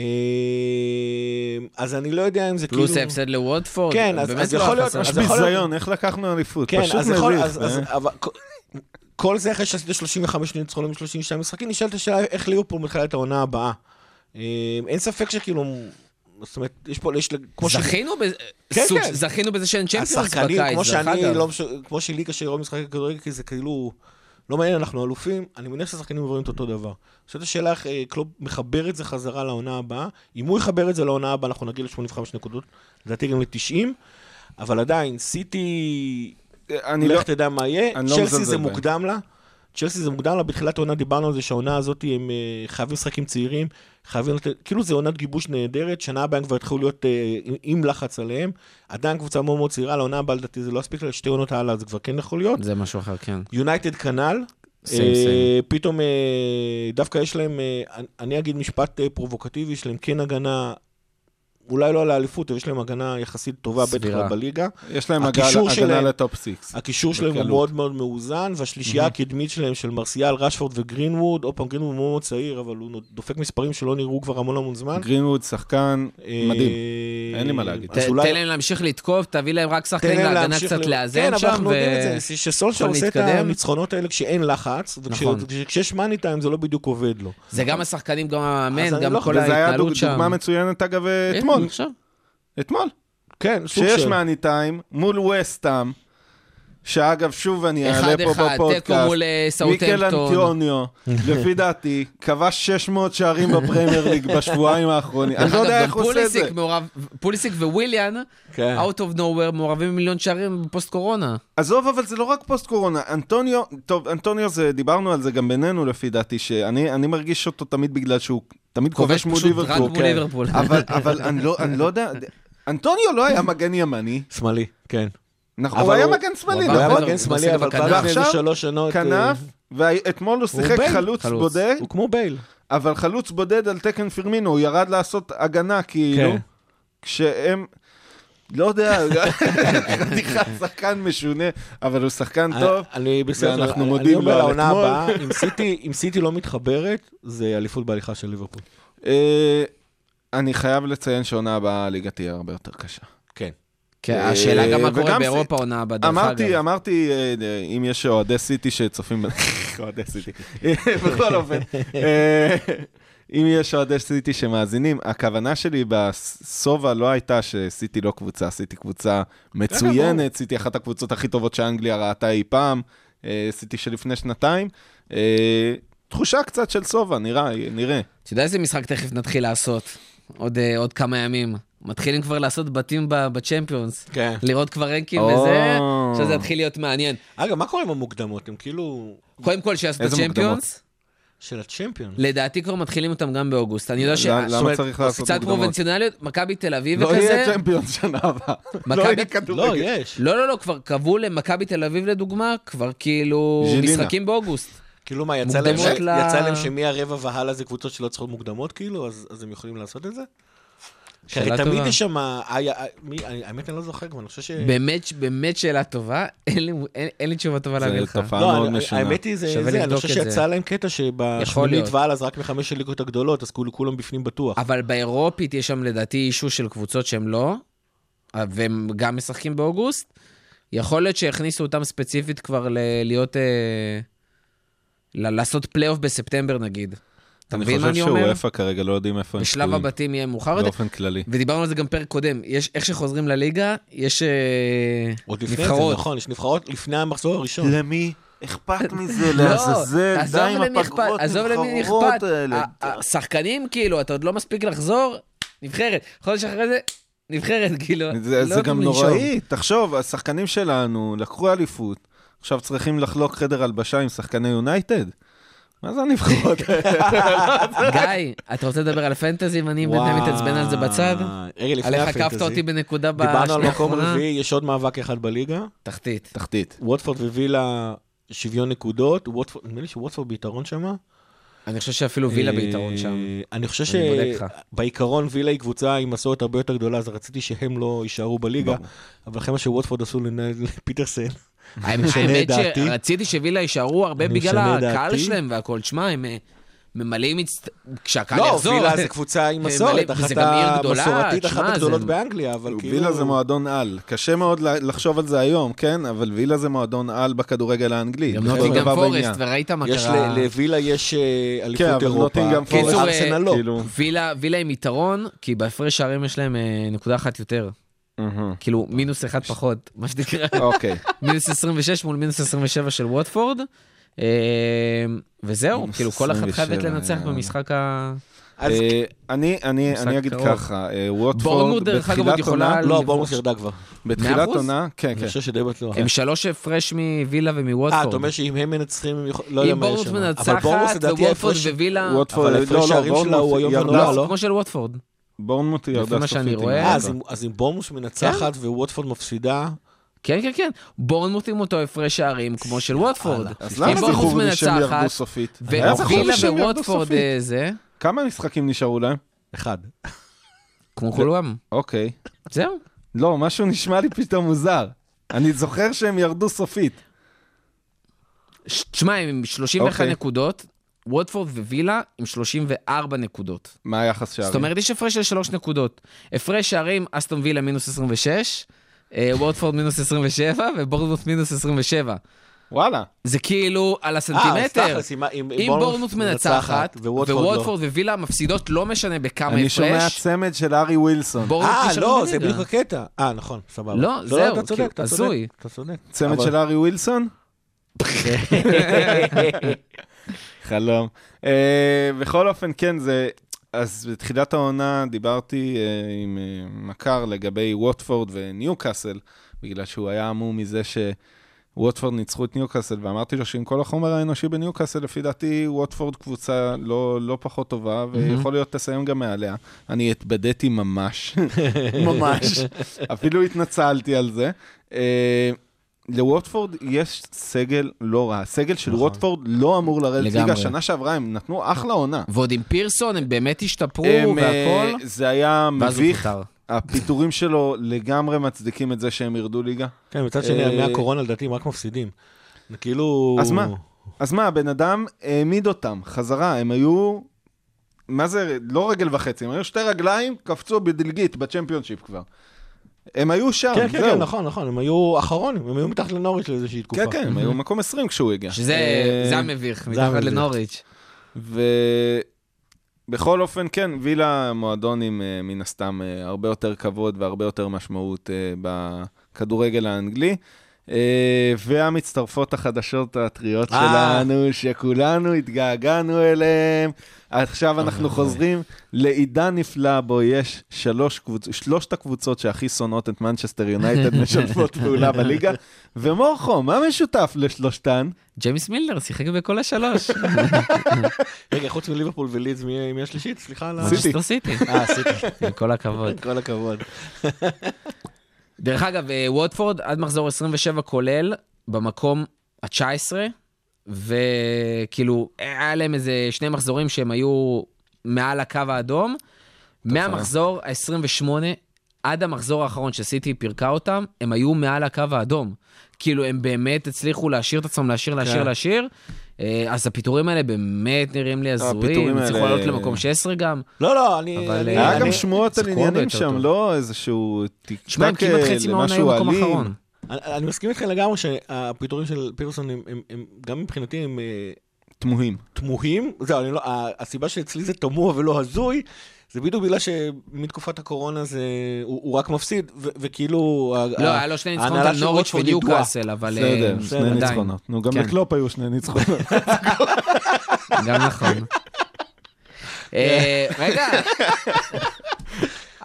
אז אני לא יודע אם זה כאילו... פלוס ההפסד לוודפורד. כן, אז- לא יכול להיות-. אז יכול להיות- ביזיון, איך לקחנו אליפות? כן, פשוט. מביך. אז- אז- אה? אבל כל- כל זה אחרי שעשית 35 ניצחונים ב-32 משחקים, נשאלת השאלה איך ליברפול מתחילה את העונה הבאה. אה, אין ספק שכאילו... זאת אומרת, יש פה, יש, כמו ש... זכינו בזה, כן, סוג- כן. זכינו בזה שאין צ'מפיונס בקיץ, השחקנים, כמו דרך שאני, אגב. לא, מש- כמו שלי קשה לראות משחקי כדורגל, כי זה כאילו, לא מעניין, אנחנו אלופים, אני מניח שהשחקנים עוברים את אותו דבר. עכשיו השאלה איך אה, קלופ מחבר את זה חזרה לעונה הבאה, אם הוא יחבר את זה לעונה הבאה, אנחנו נגיע ל-85 נקודות, לדעתי גם ל-90, אבל עדיין, סיטי, אני לא... לך תדע מה יהיה, לא צ'לסי מזלזל זה. מוקדם לה. צ'לסי זה מוקדם לה, בתחילת העונה דיברנו על זה שהעונה הזאת הם אה, חייבים לשחק עם צעירים, חייבים לתת, כאילו זה עונת גיבוש נהדרת, שנה הבאה הם כבר יתחילו להיות אה, עם, עם לחץ עליהם, עדיין קבוצה מאוד מאוד צעירה, לעונה הבאה לדעתי זה לא יספיק לה, שתי עונות הלאה זה כבר כן יכול להיות. זה משהו אחר, כן. יונייטד כנ"ל, סיים, אה, סיים. פתאום אה, דווקא יש להם, אה, אני- אני אגיד משפט אה, פרובוקטיבי, יש להם כן הגנה, אולי לא על האליפות, אבל יש להם הגנה יחסית טובה, בטח. לא בליגה. יש להם הגנה הקישור הגנה שלהם- ל top six. הקישור שלהם הוא. מאוד מאוד מאוזן, והשלישייה הקדמית שלהם של מרסיאל, רשפורד וגרינווד, עוד פעם גרינווד מאוד מאוד צעיר, אבל הוא דופק מספרים שלא נראו כבר המון המון זמן. גרינווד שחקן אה, מדהים. אין לי מה להגיד. תן להם להמשיך לתקוף, תביא להם רק שחקנים להגנה להמשיך קצת לאזן כן, אבל שם, אנחנו. יודעים את זה, שסולשר עושה את. הניצחונות האלה כשאין לחץ, נכון. וכשיש מאני טיים זה לא בדיוק עובד לו. זה גם השחקנים, גם המאמן, גם לא- כל וזה היה ההתנהלות שם. דוגמה מצוינת, אגב, הנה, אתמול. עכשיו. אתמול. כן, שיש של... מאני טיים מול וסטאם, שאגב, שוב אני אעלה פה בפודקאסט. תיקו מול אה, מיקל. אנטיוניו, לפי דעתי, כבש 600 שערים בפרמייר ליג בשבועיים האחרונים. אני לא יודע איך הוא עושה את זה. פוליסיץ' וויליאן, כן. out of nowhere, מעורבים במיליון שערים בפוסט קורונה. עזוב, אבל זה לא רק פוסט קורונה. אנטוניו, טוב, אנטוניו זה, דיברנו על זה גם בינינו לפי דעתי, שאני אני מרגיש אותו תמיד בגלל שהוא תמיד כובש מול ליברפול. מול כן. ליברפול. אבל, אבל אני לא, אני לא יודע, אנטוניו לא היה מגן ימני, שמאלי, כן. נכון, הוא היה מגן שמאלי, הוא הוא היה אבל- נכון? מגן שמאלי, אבל לפני איזה שלוש שנות... אה, כנף, ואתמול הוא שיחק. חלוץ. בודד, הוא כמו בייל. אבל חלוץ בודד על תקן פרמינו, הוא ירד לעשות הגנה כאילו, כן. כשהם... לא יודע, חתיכת שחקן משונה, אבל הוא שחקן טוב. אני בסדר, ואנחנו אני- מודים אני אומר לו על לעונה אתמול. הבאה, אם סיטי- אם סיטי לא מתחברת, זה אליפות בהליכה של ליברפול. אה, אני חייב לציין שעונה הבאה הליגה תהיה הרבה יותר קשה. כן. כן, השאלה גם מה אה, קורה באירופה עונה הבאה, דרך אמרתי, אגב. אמרתי, אה, אה, אם יש אוהדי סיטי שצופים, אוהדי סיטי, בכל אופן, אה, אם יש אוהדי סיטי שמאזינים, הכוונה שלי בסובה לא הייתה שסיטי לא קבוצה, סיטי קבוצה מצוינת, סיטי אחת הקבוצות הכי טובות שאנגליה ראתה אי פעם, אה, סיטי שלפני שנתיים. אה, תחושה קצת של סובה, נראה, נראה. אתה יודע איזה משחק תכף נתחיל לעשות? עוד, אה, עוד כמה ימים. מתחילים כבר לעשות בתים בצ'מפיונס. כן. לראות כבר רנקים. וזה, עכשיו זה יתחיל להיות מעניין. אגב, מה קורה עם המוקדמות? הם כאילו... קודם כל שיעשו את איזה הצ'מפיונס, של הצ'מפיון. לדעתי כבר מתחילים אותם גם באוגוסט. אני יודע ש... למה- צריך לעשות קצת מוקדמות? פרובנציונליות, מכבי תל אביב לא וכזה. יהיה צ'מפיונס שנה הבאה. לא יהיה לא, כדורגל. יש. לא, לא, לא, כבר קבעו למכבי תל אביב לדוגמה, כבר כאילו. משחקים באוגוסט. כאילו מה, יצא להם, שמהרבע והלאה זה קבוצות שלא צריכות מוקדמות כאילו? אז, אז הם יכולים לעשות את זה? שאלה תמיד טובה. יש שם... מי- אני- האמת אני לא זוכר כבר, אני חושב ש... באמת, באמת שאלה טובה, אין לי- תשובה טובה להביא לך. תופעה לא, מאוד אני- משונה. האמת היא, זה, אני חושב. שיצא להם קטע יכול שבשמינית. והלאה זה רק מחמש הליגות הגדולות, אז כולם בפנים בטוח. אבל באירופית יש שם לדעתי אישו של קבוצות שהן לא, והם גם משחקים באוגוסט. יכול להיות שהכניסו אותם ספציפית כבר ל- להיות... אה, לעשות פלייאוף בספטמבר נגיד. אתה אני מבין מה חושב אני אומר? שוופא כרגע לא יודעים איפה הם בשלב תקועים, הבתים יהיה מאוחר יותר. באופן כללי. ודיברנו על זה גם פרק קודם, יש, איך שחוזרים לליגה, יש אה, עוד לפני זה, נבחרות. נכון, יש נבחרות לפני המחזור הראשון. למי אכפת מזה? לא, לעזאזל, די עם הפגרות עזוב למי נבחרות אכפת. האלה. השחקנים, כאילו, אתה עוד לא מספיק לחזור, נבחרת. חודש אחרי זה, נבחרת, כאילו. זה, לא זה גם. נוראי, תחשוב, השחקנים שלנו לקחו אליפות, עכשיו צריכים לחלוק חדר הלבשה עם שחקני יונייטד? מה זה הנבחרות האלה? גיא, אתה רוצה לדבר על פנטזי ואני באמת מתעצבן על זה בצד? רגע, לפני עליך הפנטזי. עקפת אותי בנקודה בשנייה דיברנו על מקום האחרונה? רביעי, יש עוד מאבק אחד בליגה. תחתית. תחתית. ווטפורד ווילה שוויון נקודות, נדמה לי שווטפורד ביתרון שם. אני חושב שאפילו וילה ביתרון שם. אה, אני חושב. שבעיקרון וילה היא קבוצה עם מסורת הרבה יותר גדולה, אז רציתי שהם לא יישארו בליגה. אבל אחרי מה שווטפורד עשו לפיטרסן, האמת משנה את האמת דעתי. שרציתי שווילה יישארו הרבה בגלל הקהל. שלהם והכל. שמע, הם... אה, ממלאים, כשהקהל לא, יחזור. וילה זה קבוצה עם מסורת, אחת המסורתית, אחת הגדולות באנגליה, אבל כאילו... וילה זה מועדון על. קשה מאוד לחשוב על זה היום, כן? אבל וילה זה מועדון על בכדורגל האנגלי. גם דבר פורסט. וראית מה יש קרה. ל- לווילה יש אה, כן, אליפות אבל אירופה, נוטינגהאם קיצור, פורסט, אה, ארסנל לא. כאילו... וילה, עם יתרון, כי בהפרש שערים יש להם נקודה אחת יותר. כאילו, מינוס אחד פחות, מה שנקרא. אוקיי. מינוס 26 מול מינוס 27 של ווטפורד. אה, וזהו, כאילו, כל אחת 27, חייבת לנצח יאללה. במשחק ה... אז אה, אני, אני, אני אגיד. ככה, אה, ווטפורד בתחילת עונה, לא, בורמוס ירדה כבר. בתחילת 100%? עונה, כן, כן. אני חושב שדי בטוח. הם שלוש הפרש מווילה אה, אתה ומווטפורד. אומר שאם הם מנצחים, הם יכולים... לא יודע אם מה יש שם. אבל בורמוס, מנצחת, ההפרש- ווילה... ווטפורד, אבל לא, ההפרש לא, שערים שלה הוא היום ירדה. ונורא, לא, לא? כמו של ווטפורד. בורנמוט ירדה מה שאני סופית עם רואה. אה. אז אם- בורמוס מנצחת וווטפורד מפסידה, כן, כן, כן. בורנמוט עם אותו הפרש שערים כמו של ווטפורד. אז למה בורנמוט זכור לי שהם ירדו סופית? ווילה ירדו וווטפורד סופית. אה, זה, כמה משחקים נשארו להם? אחד. כמו כולם. אוקיי. זהו. לא, משהו נשמע לי פתאום מוזר. אני זוכר שהם ירדו סופית. תשמע, הם עם 31 אוקיי. נקודות, ווטפורד ווילה עם 34 נקודות. מה היחס שערים? זאת אומרת, יש הפרש של 3 נקודות. הפרש שערים, אסטון וילה מינוס 26, אה, ווטפורד מינוס 27 ובורנמוט מינוס 27. וואלה. זה כאילו על אה, אז הסנטימטר. תכלס, אם- אם אם בורנמוט מנצחת, וווטפורד לא. ווילה מפסידות, לא משנה בכמה אני שומע הפרש, צמד של ארי ווילסון. אה, לא, זה. בדיוק הקטע. אה, נכון, סבבה. לא, זהו, אתה צודק, אתה. צודק. אתה צודק. צמד אבל- של ארי ווילסון? חלום. אה, בכל אופן, כן, זה... אז בתחילת העונה דיברתי אה, עם אה, מכר לגבי ווטפורד וניוקאסל, בגלל שהוא היה המום מזה שווטפורד ניצחו את ניוקאסל, ואמרתי לו שעם כל החומר האנושי בניוקאסל, לפי דעתי ווטפורד קבוצה לא, לא פחות טובה, ויכול להיות תסיים גם מעליה. אני התבדיתי ממש, ממש. אפילו התנצלתי על זה. אה, לווטפורד יש סגל לא רע. הסגל של נכון. ווטפורד לא אמור לרדת לגמרי. ליגה. שנה שעברה הם נתנו אחלה עונה. ועוד עם פירסון, הם באמת השתפרו הם, אה, והכל, זה היה מביך. הפיטורים שלו לגמרי מצדיקים את זה שהם ירדו ליגה. כן, מצד שני, אה, מהקורונה לדעתי הם רק מפסידים. כאילו... אז מה? אז מה, הבן אדם העמיד אותם חזרה, הם היו... מה זה, לא רגל וחצי, הם היו שתי רגליים, קפצו בדלגית בצ'מפיונשיפ כבר. הם היו שם, כן, כן, זהו. כן, נכון, נכון, הם היו אחרונים, הם היו מתחת לנוריץ' לאיזושהי תקופה. כן, כן, הם היו מקום 20 כשהוא הגיע. שזה אה, זה המביך, זה מתחת. לנוריץ'. ובכל אופן, כן, וילה מועדון עם אה, מן הסתם אה, הרבה יותר כבוד והרבה יותר משמעות בכדורגל האנגלי. אה, והמצטרפות החדשות הטריות אה. שלנו, שכולנו התגעגענו אליהן. עכשיו אנחנו חוזרים לעידן נפלא, בו יש שלוש קבוצ... שלושת הקבוצות שהכי שונאות את מנצ'סטר יונייטד משתפות פעולה בליגה. ומורכו, מה משותף לשלושתן? ג'יימס מילנר שיחק בכל השלוש. רגע, חוץ מליברפול ולידס, מי מי השלישית? סליחה על ה... מנצ'סטר סיטי. אה, עשיתי. עם כל הכבוד. כל הכבוד. דרך אגב, אה, ווטפורד עד מחזור 27 כולל, במקום ה-19, וכאילו, היה להם איזה שני מחזורים שהם היו מעל הקו האדום. מהמחזור ה-28 עד המחזור האחרון שסיטי פירקה אותם, הם היו מעל הקו האדום. כאילו, הם באמת הצליחו להשאיר את עצמם, להשאיר, להשאיר, כן. להשאיר. אה, אז הפיטורים האלה באמת נראים לי הזויים, הצליחו לעלות למקום 16 גם. לא, לא, אני... אבל, אני- אה, היה גם אני- שמועות על עניינים שם. לא איזשהו שמע, הם כמעט חצי מהעונה היו במקום. אחרון. אני אני מסכים איתך לגמרי שהפיטורים של פירסון הם- הם הם גם מבחינתי הם אה, תמוהים. תמוהים. זהו, אני לא- הסיבה שאצלי זה תמוה ולא הזוי, זה בדיוק בגלל שמתקופת הקורונה זה, הוא הוא רק מפסיד, ו- וכאילו... לא, ה- היה לו שני ניצחונות על נוריץ' ידועה. וניוקאסל, אבל אה, בסדר, שני עדיין. ניצחונות. נו, גם כן. לקלופ היו שני ניצחונות. גם נכון. אה, רגע,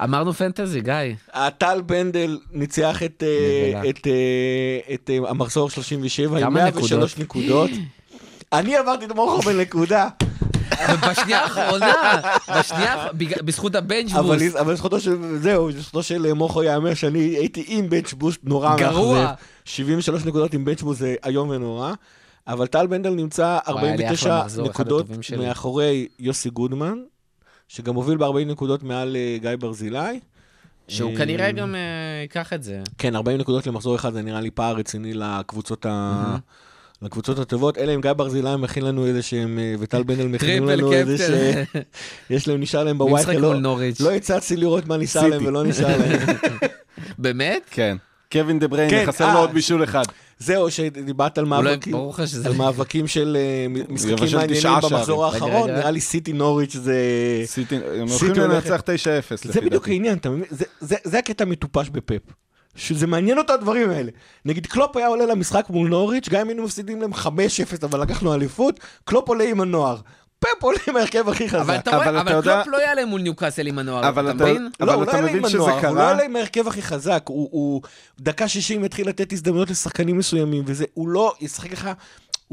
אמרנו פנטזי, גיא. טל בנדל ניצח את, אה. את, אה, את אה, המחזור 37 עם כמה 103 נקודות. אני עברתי את מורכו בנקודה, ובשנייה האחרונה, בשנייה, בזכות אבל bench boost, אבל זכותו של, זהו, זכותו של אה, מורכו ייאמר שאני הייתי עם bench boost נורא גרוע. מאכזב. 73 נקודות עם bench boost זה איום ונורא. אבל טל בנדל נמצא היה לי 49 אחלה מחזור, אחד נקודות. מאחורי יוסי גודמן, שגם מוביל ב-40 נקודות מעל אה, גיא ברזילי. שהוא אה, כנראה גם אה, ייקח את זה. כן, 40 נקודות למחזור אחד זה נראה לי פער רציני לקבוצות, ה... הקבוצות הטובות, אלא אם גיא ברזילי מכין לנו איזה שהם, אה, וטל מכינים טריפל לנו איזה ש... יש להם, נשאר להם מול לא. לא הצצתי לראות מה נשאר להם. ולא נשאר להם. באמת? כן. קווין דה בריינה, כן, חסר אה, לו עוד בישול אחד. זהו, שדיברת על מאבקים. על מאבקים של אה, משחקים מעניינים במחזור. האחרון. נראה לי סיטי נוריץ' זה... סיטי, הם סיטי הולכים לנצח 9-0 לפי זה בדיוק דעתי. העניין, אתה מבין? זה- הקטע המטופש בפפ. שזה מעניין אותו הדברים האלה. נגיד קלופ היה עולה למשחק מול נוריץ', גם אם היינו מפסידים להם 5-0 אבל לקחנו אליפות, קלופ עולה עם הנוער. פפ עולה עם ההרכב הכי חזק. אבל אתה אבל רואה, אתה אבל יודע- קלופ לא יעלה מול ניוקאסל עם הנוער, אבל אתה מבין? אבל לא, הוא לא יעלה עם הנוער, הוא לא? יעלה עם ההרכב הכי חזק, הוא, הוא דקה 60 יתחיל לתת הזדמנויות לשחקנים מסוימים, וזה, הוא לא ישחק לך,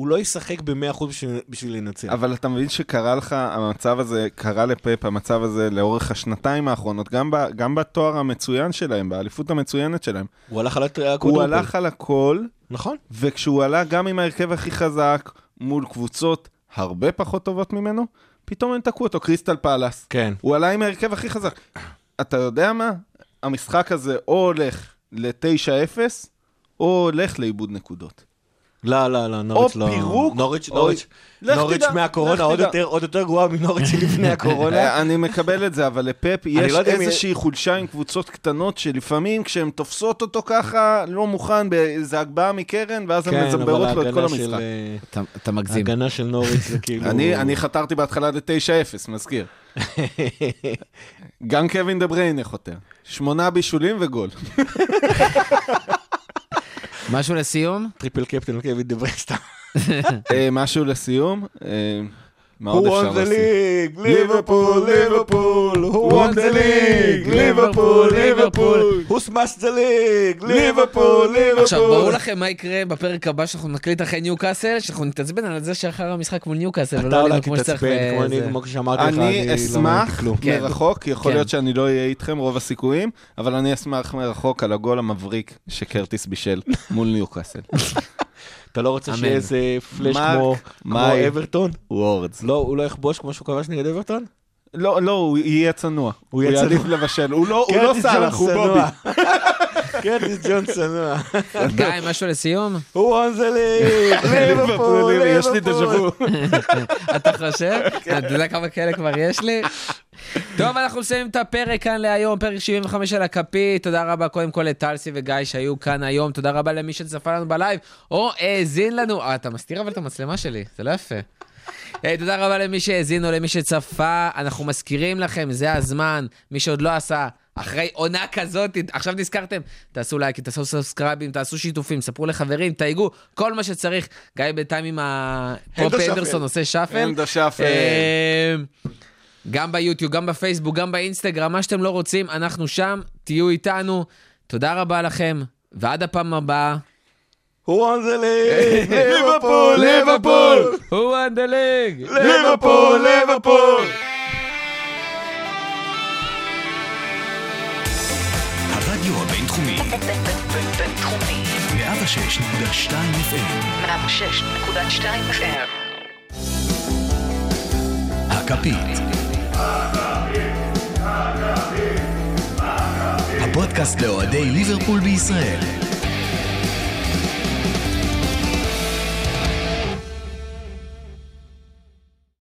הוא לא ישחק ב-100% בשביל, בשביל לנצח. אבל אתה מבין שקרה לך, המצב הזה, קרה לפאפ, המצב הזה לאורך השנתיים האחרונות, גם, ב, גם בתואר המצוין שלהם, באליפות המצוינת שלהם. הוא הלך על הוא הקודם. הלך על הכל, נכון. וכשהוא עלה גם עם ההרכב הכי חזק, מול קבוצות הרבה פחות טובות ממנו, פתאום הם תקעו אותו, קריסטל פאלאס. כן. הוא עלה עם ההרכב הכי חזק. אתה יודע מה? המשחק הזה או הולך ל-9-0, או הולך לאיבוד נקודות. לא, לא, לא, נוריץ' לא. פירוק, נוריץ', או- נוריץ', נוריץ' מהקורונה עוד. יותר, גרועה מנוריץ' שלפני הקורונה. אה, אני מקבל את זה, אבל לפפ יש לא איזושהי חולשה עם קבוצות קטנות, שלפעמים כשהן תופסות אותו ככה, לא מוכן באיזה הגבהה מקרן, ואז הן כן, מזמברות לו את כל המשחק. אה, אתה- מגזים. ההגנה של נוריץ' זה כאילו... אני, אני חתרתי בהתחלה ל-9-0, מזכיר. גם קווין דה בריינה חותר. שמונה בישולים וגול. משהו לסיום? triple captain קווין דה בריינה. אה, משהו לסיום? מה עוד Who אפשר won the להוסיף? league? ליברפול, ליברפול. Who won the league? ליברפול, ליברפול. Who smashed the league? ליברפול, ליברפול. עכשיו, ברור לכם מה יקרה בפרק הבא שאנחנו נקליט אחרי ניוקאסל, שאנחנו נתעצבן על זה שאחר המשחק מול ניוקאסל, אתה ולא אולי עלינו כמו שצריך. אני, וזה. כמו שאמרתי לך, אני אני לא אשמח מעניין כלום. כן. מרחוק, יכול כן. להיות שאני לא אהיה איתכם רוב הסיכויים, אבל אני אשמח מרחוק על הגול המבריק שקרטיס בישל מול ניוקאסל. אתה לא רוצה. שיהיה איזה פלאש כמו. אברטון? וורדס. לא, הוא לא יכבוש כמו שהוא כבש נגד אברטון? לא, לא, הוא יהיה צנוע. הוא יהיה צנוע. לבשל. הוא לא הוא לא סאלח, הוא בובי. קרטיס ג'ון צנוע. גיא, משהו לסיום? Won the league? ליברפול, יש לי דז'ה ליברפול. וו. אתה חושב? אתה יודע כמה כאלה כבר יש לי? טוב, אנחנו מסיימים את הפרק כאן להיום, פרק 75 של הכפית. תודה רבה קודם כל לטלסי וגיא שהיו כאן היום. תודה רבה למי שצפה לנו בלייב, או האזין לנו. אה, אתה מסתיר אבל את המצלמה שלי, זה לא יפה. אה, תודה רבה למי שהאזין או למי שצפה. אנחנו מזכירים לכם, זה הזמן, מי שעוד לא עשה. אחרי עונה כזאת, עכשיו נזכרתם, תעשו לייקים, תעשו סאבסקרייבים, תעשו שיתופים, ספרו לחברים, תייגו, כל מה שצריך. גיא בינתיים עם ה... פופ שפל. אנדרסון עושה שאפל. אנדה שאפל. אה, גם ביוטיוב, גם בפייסבוק, גם באינסטגרם, מה שאתם לא רוצים, אנחנו שם, תהיו איתנו. תודה רבה לכם, ועד הפעם הבאה. Who won the league? ליברפול, ליברפול. Who won the league? ליברפול, ליברפול. בינתחומי. 106.2 FM, 106.2 FM. הכפית. הפודקאסט לאוהדי ליברפול בישראל.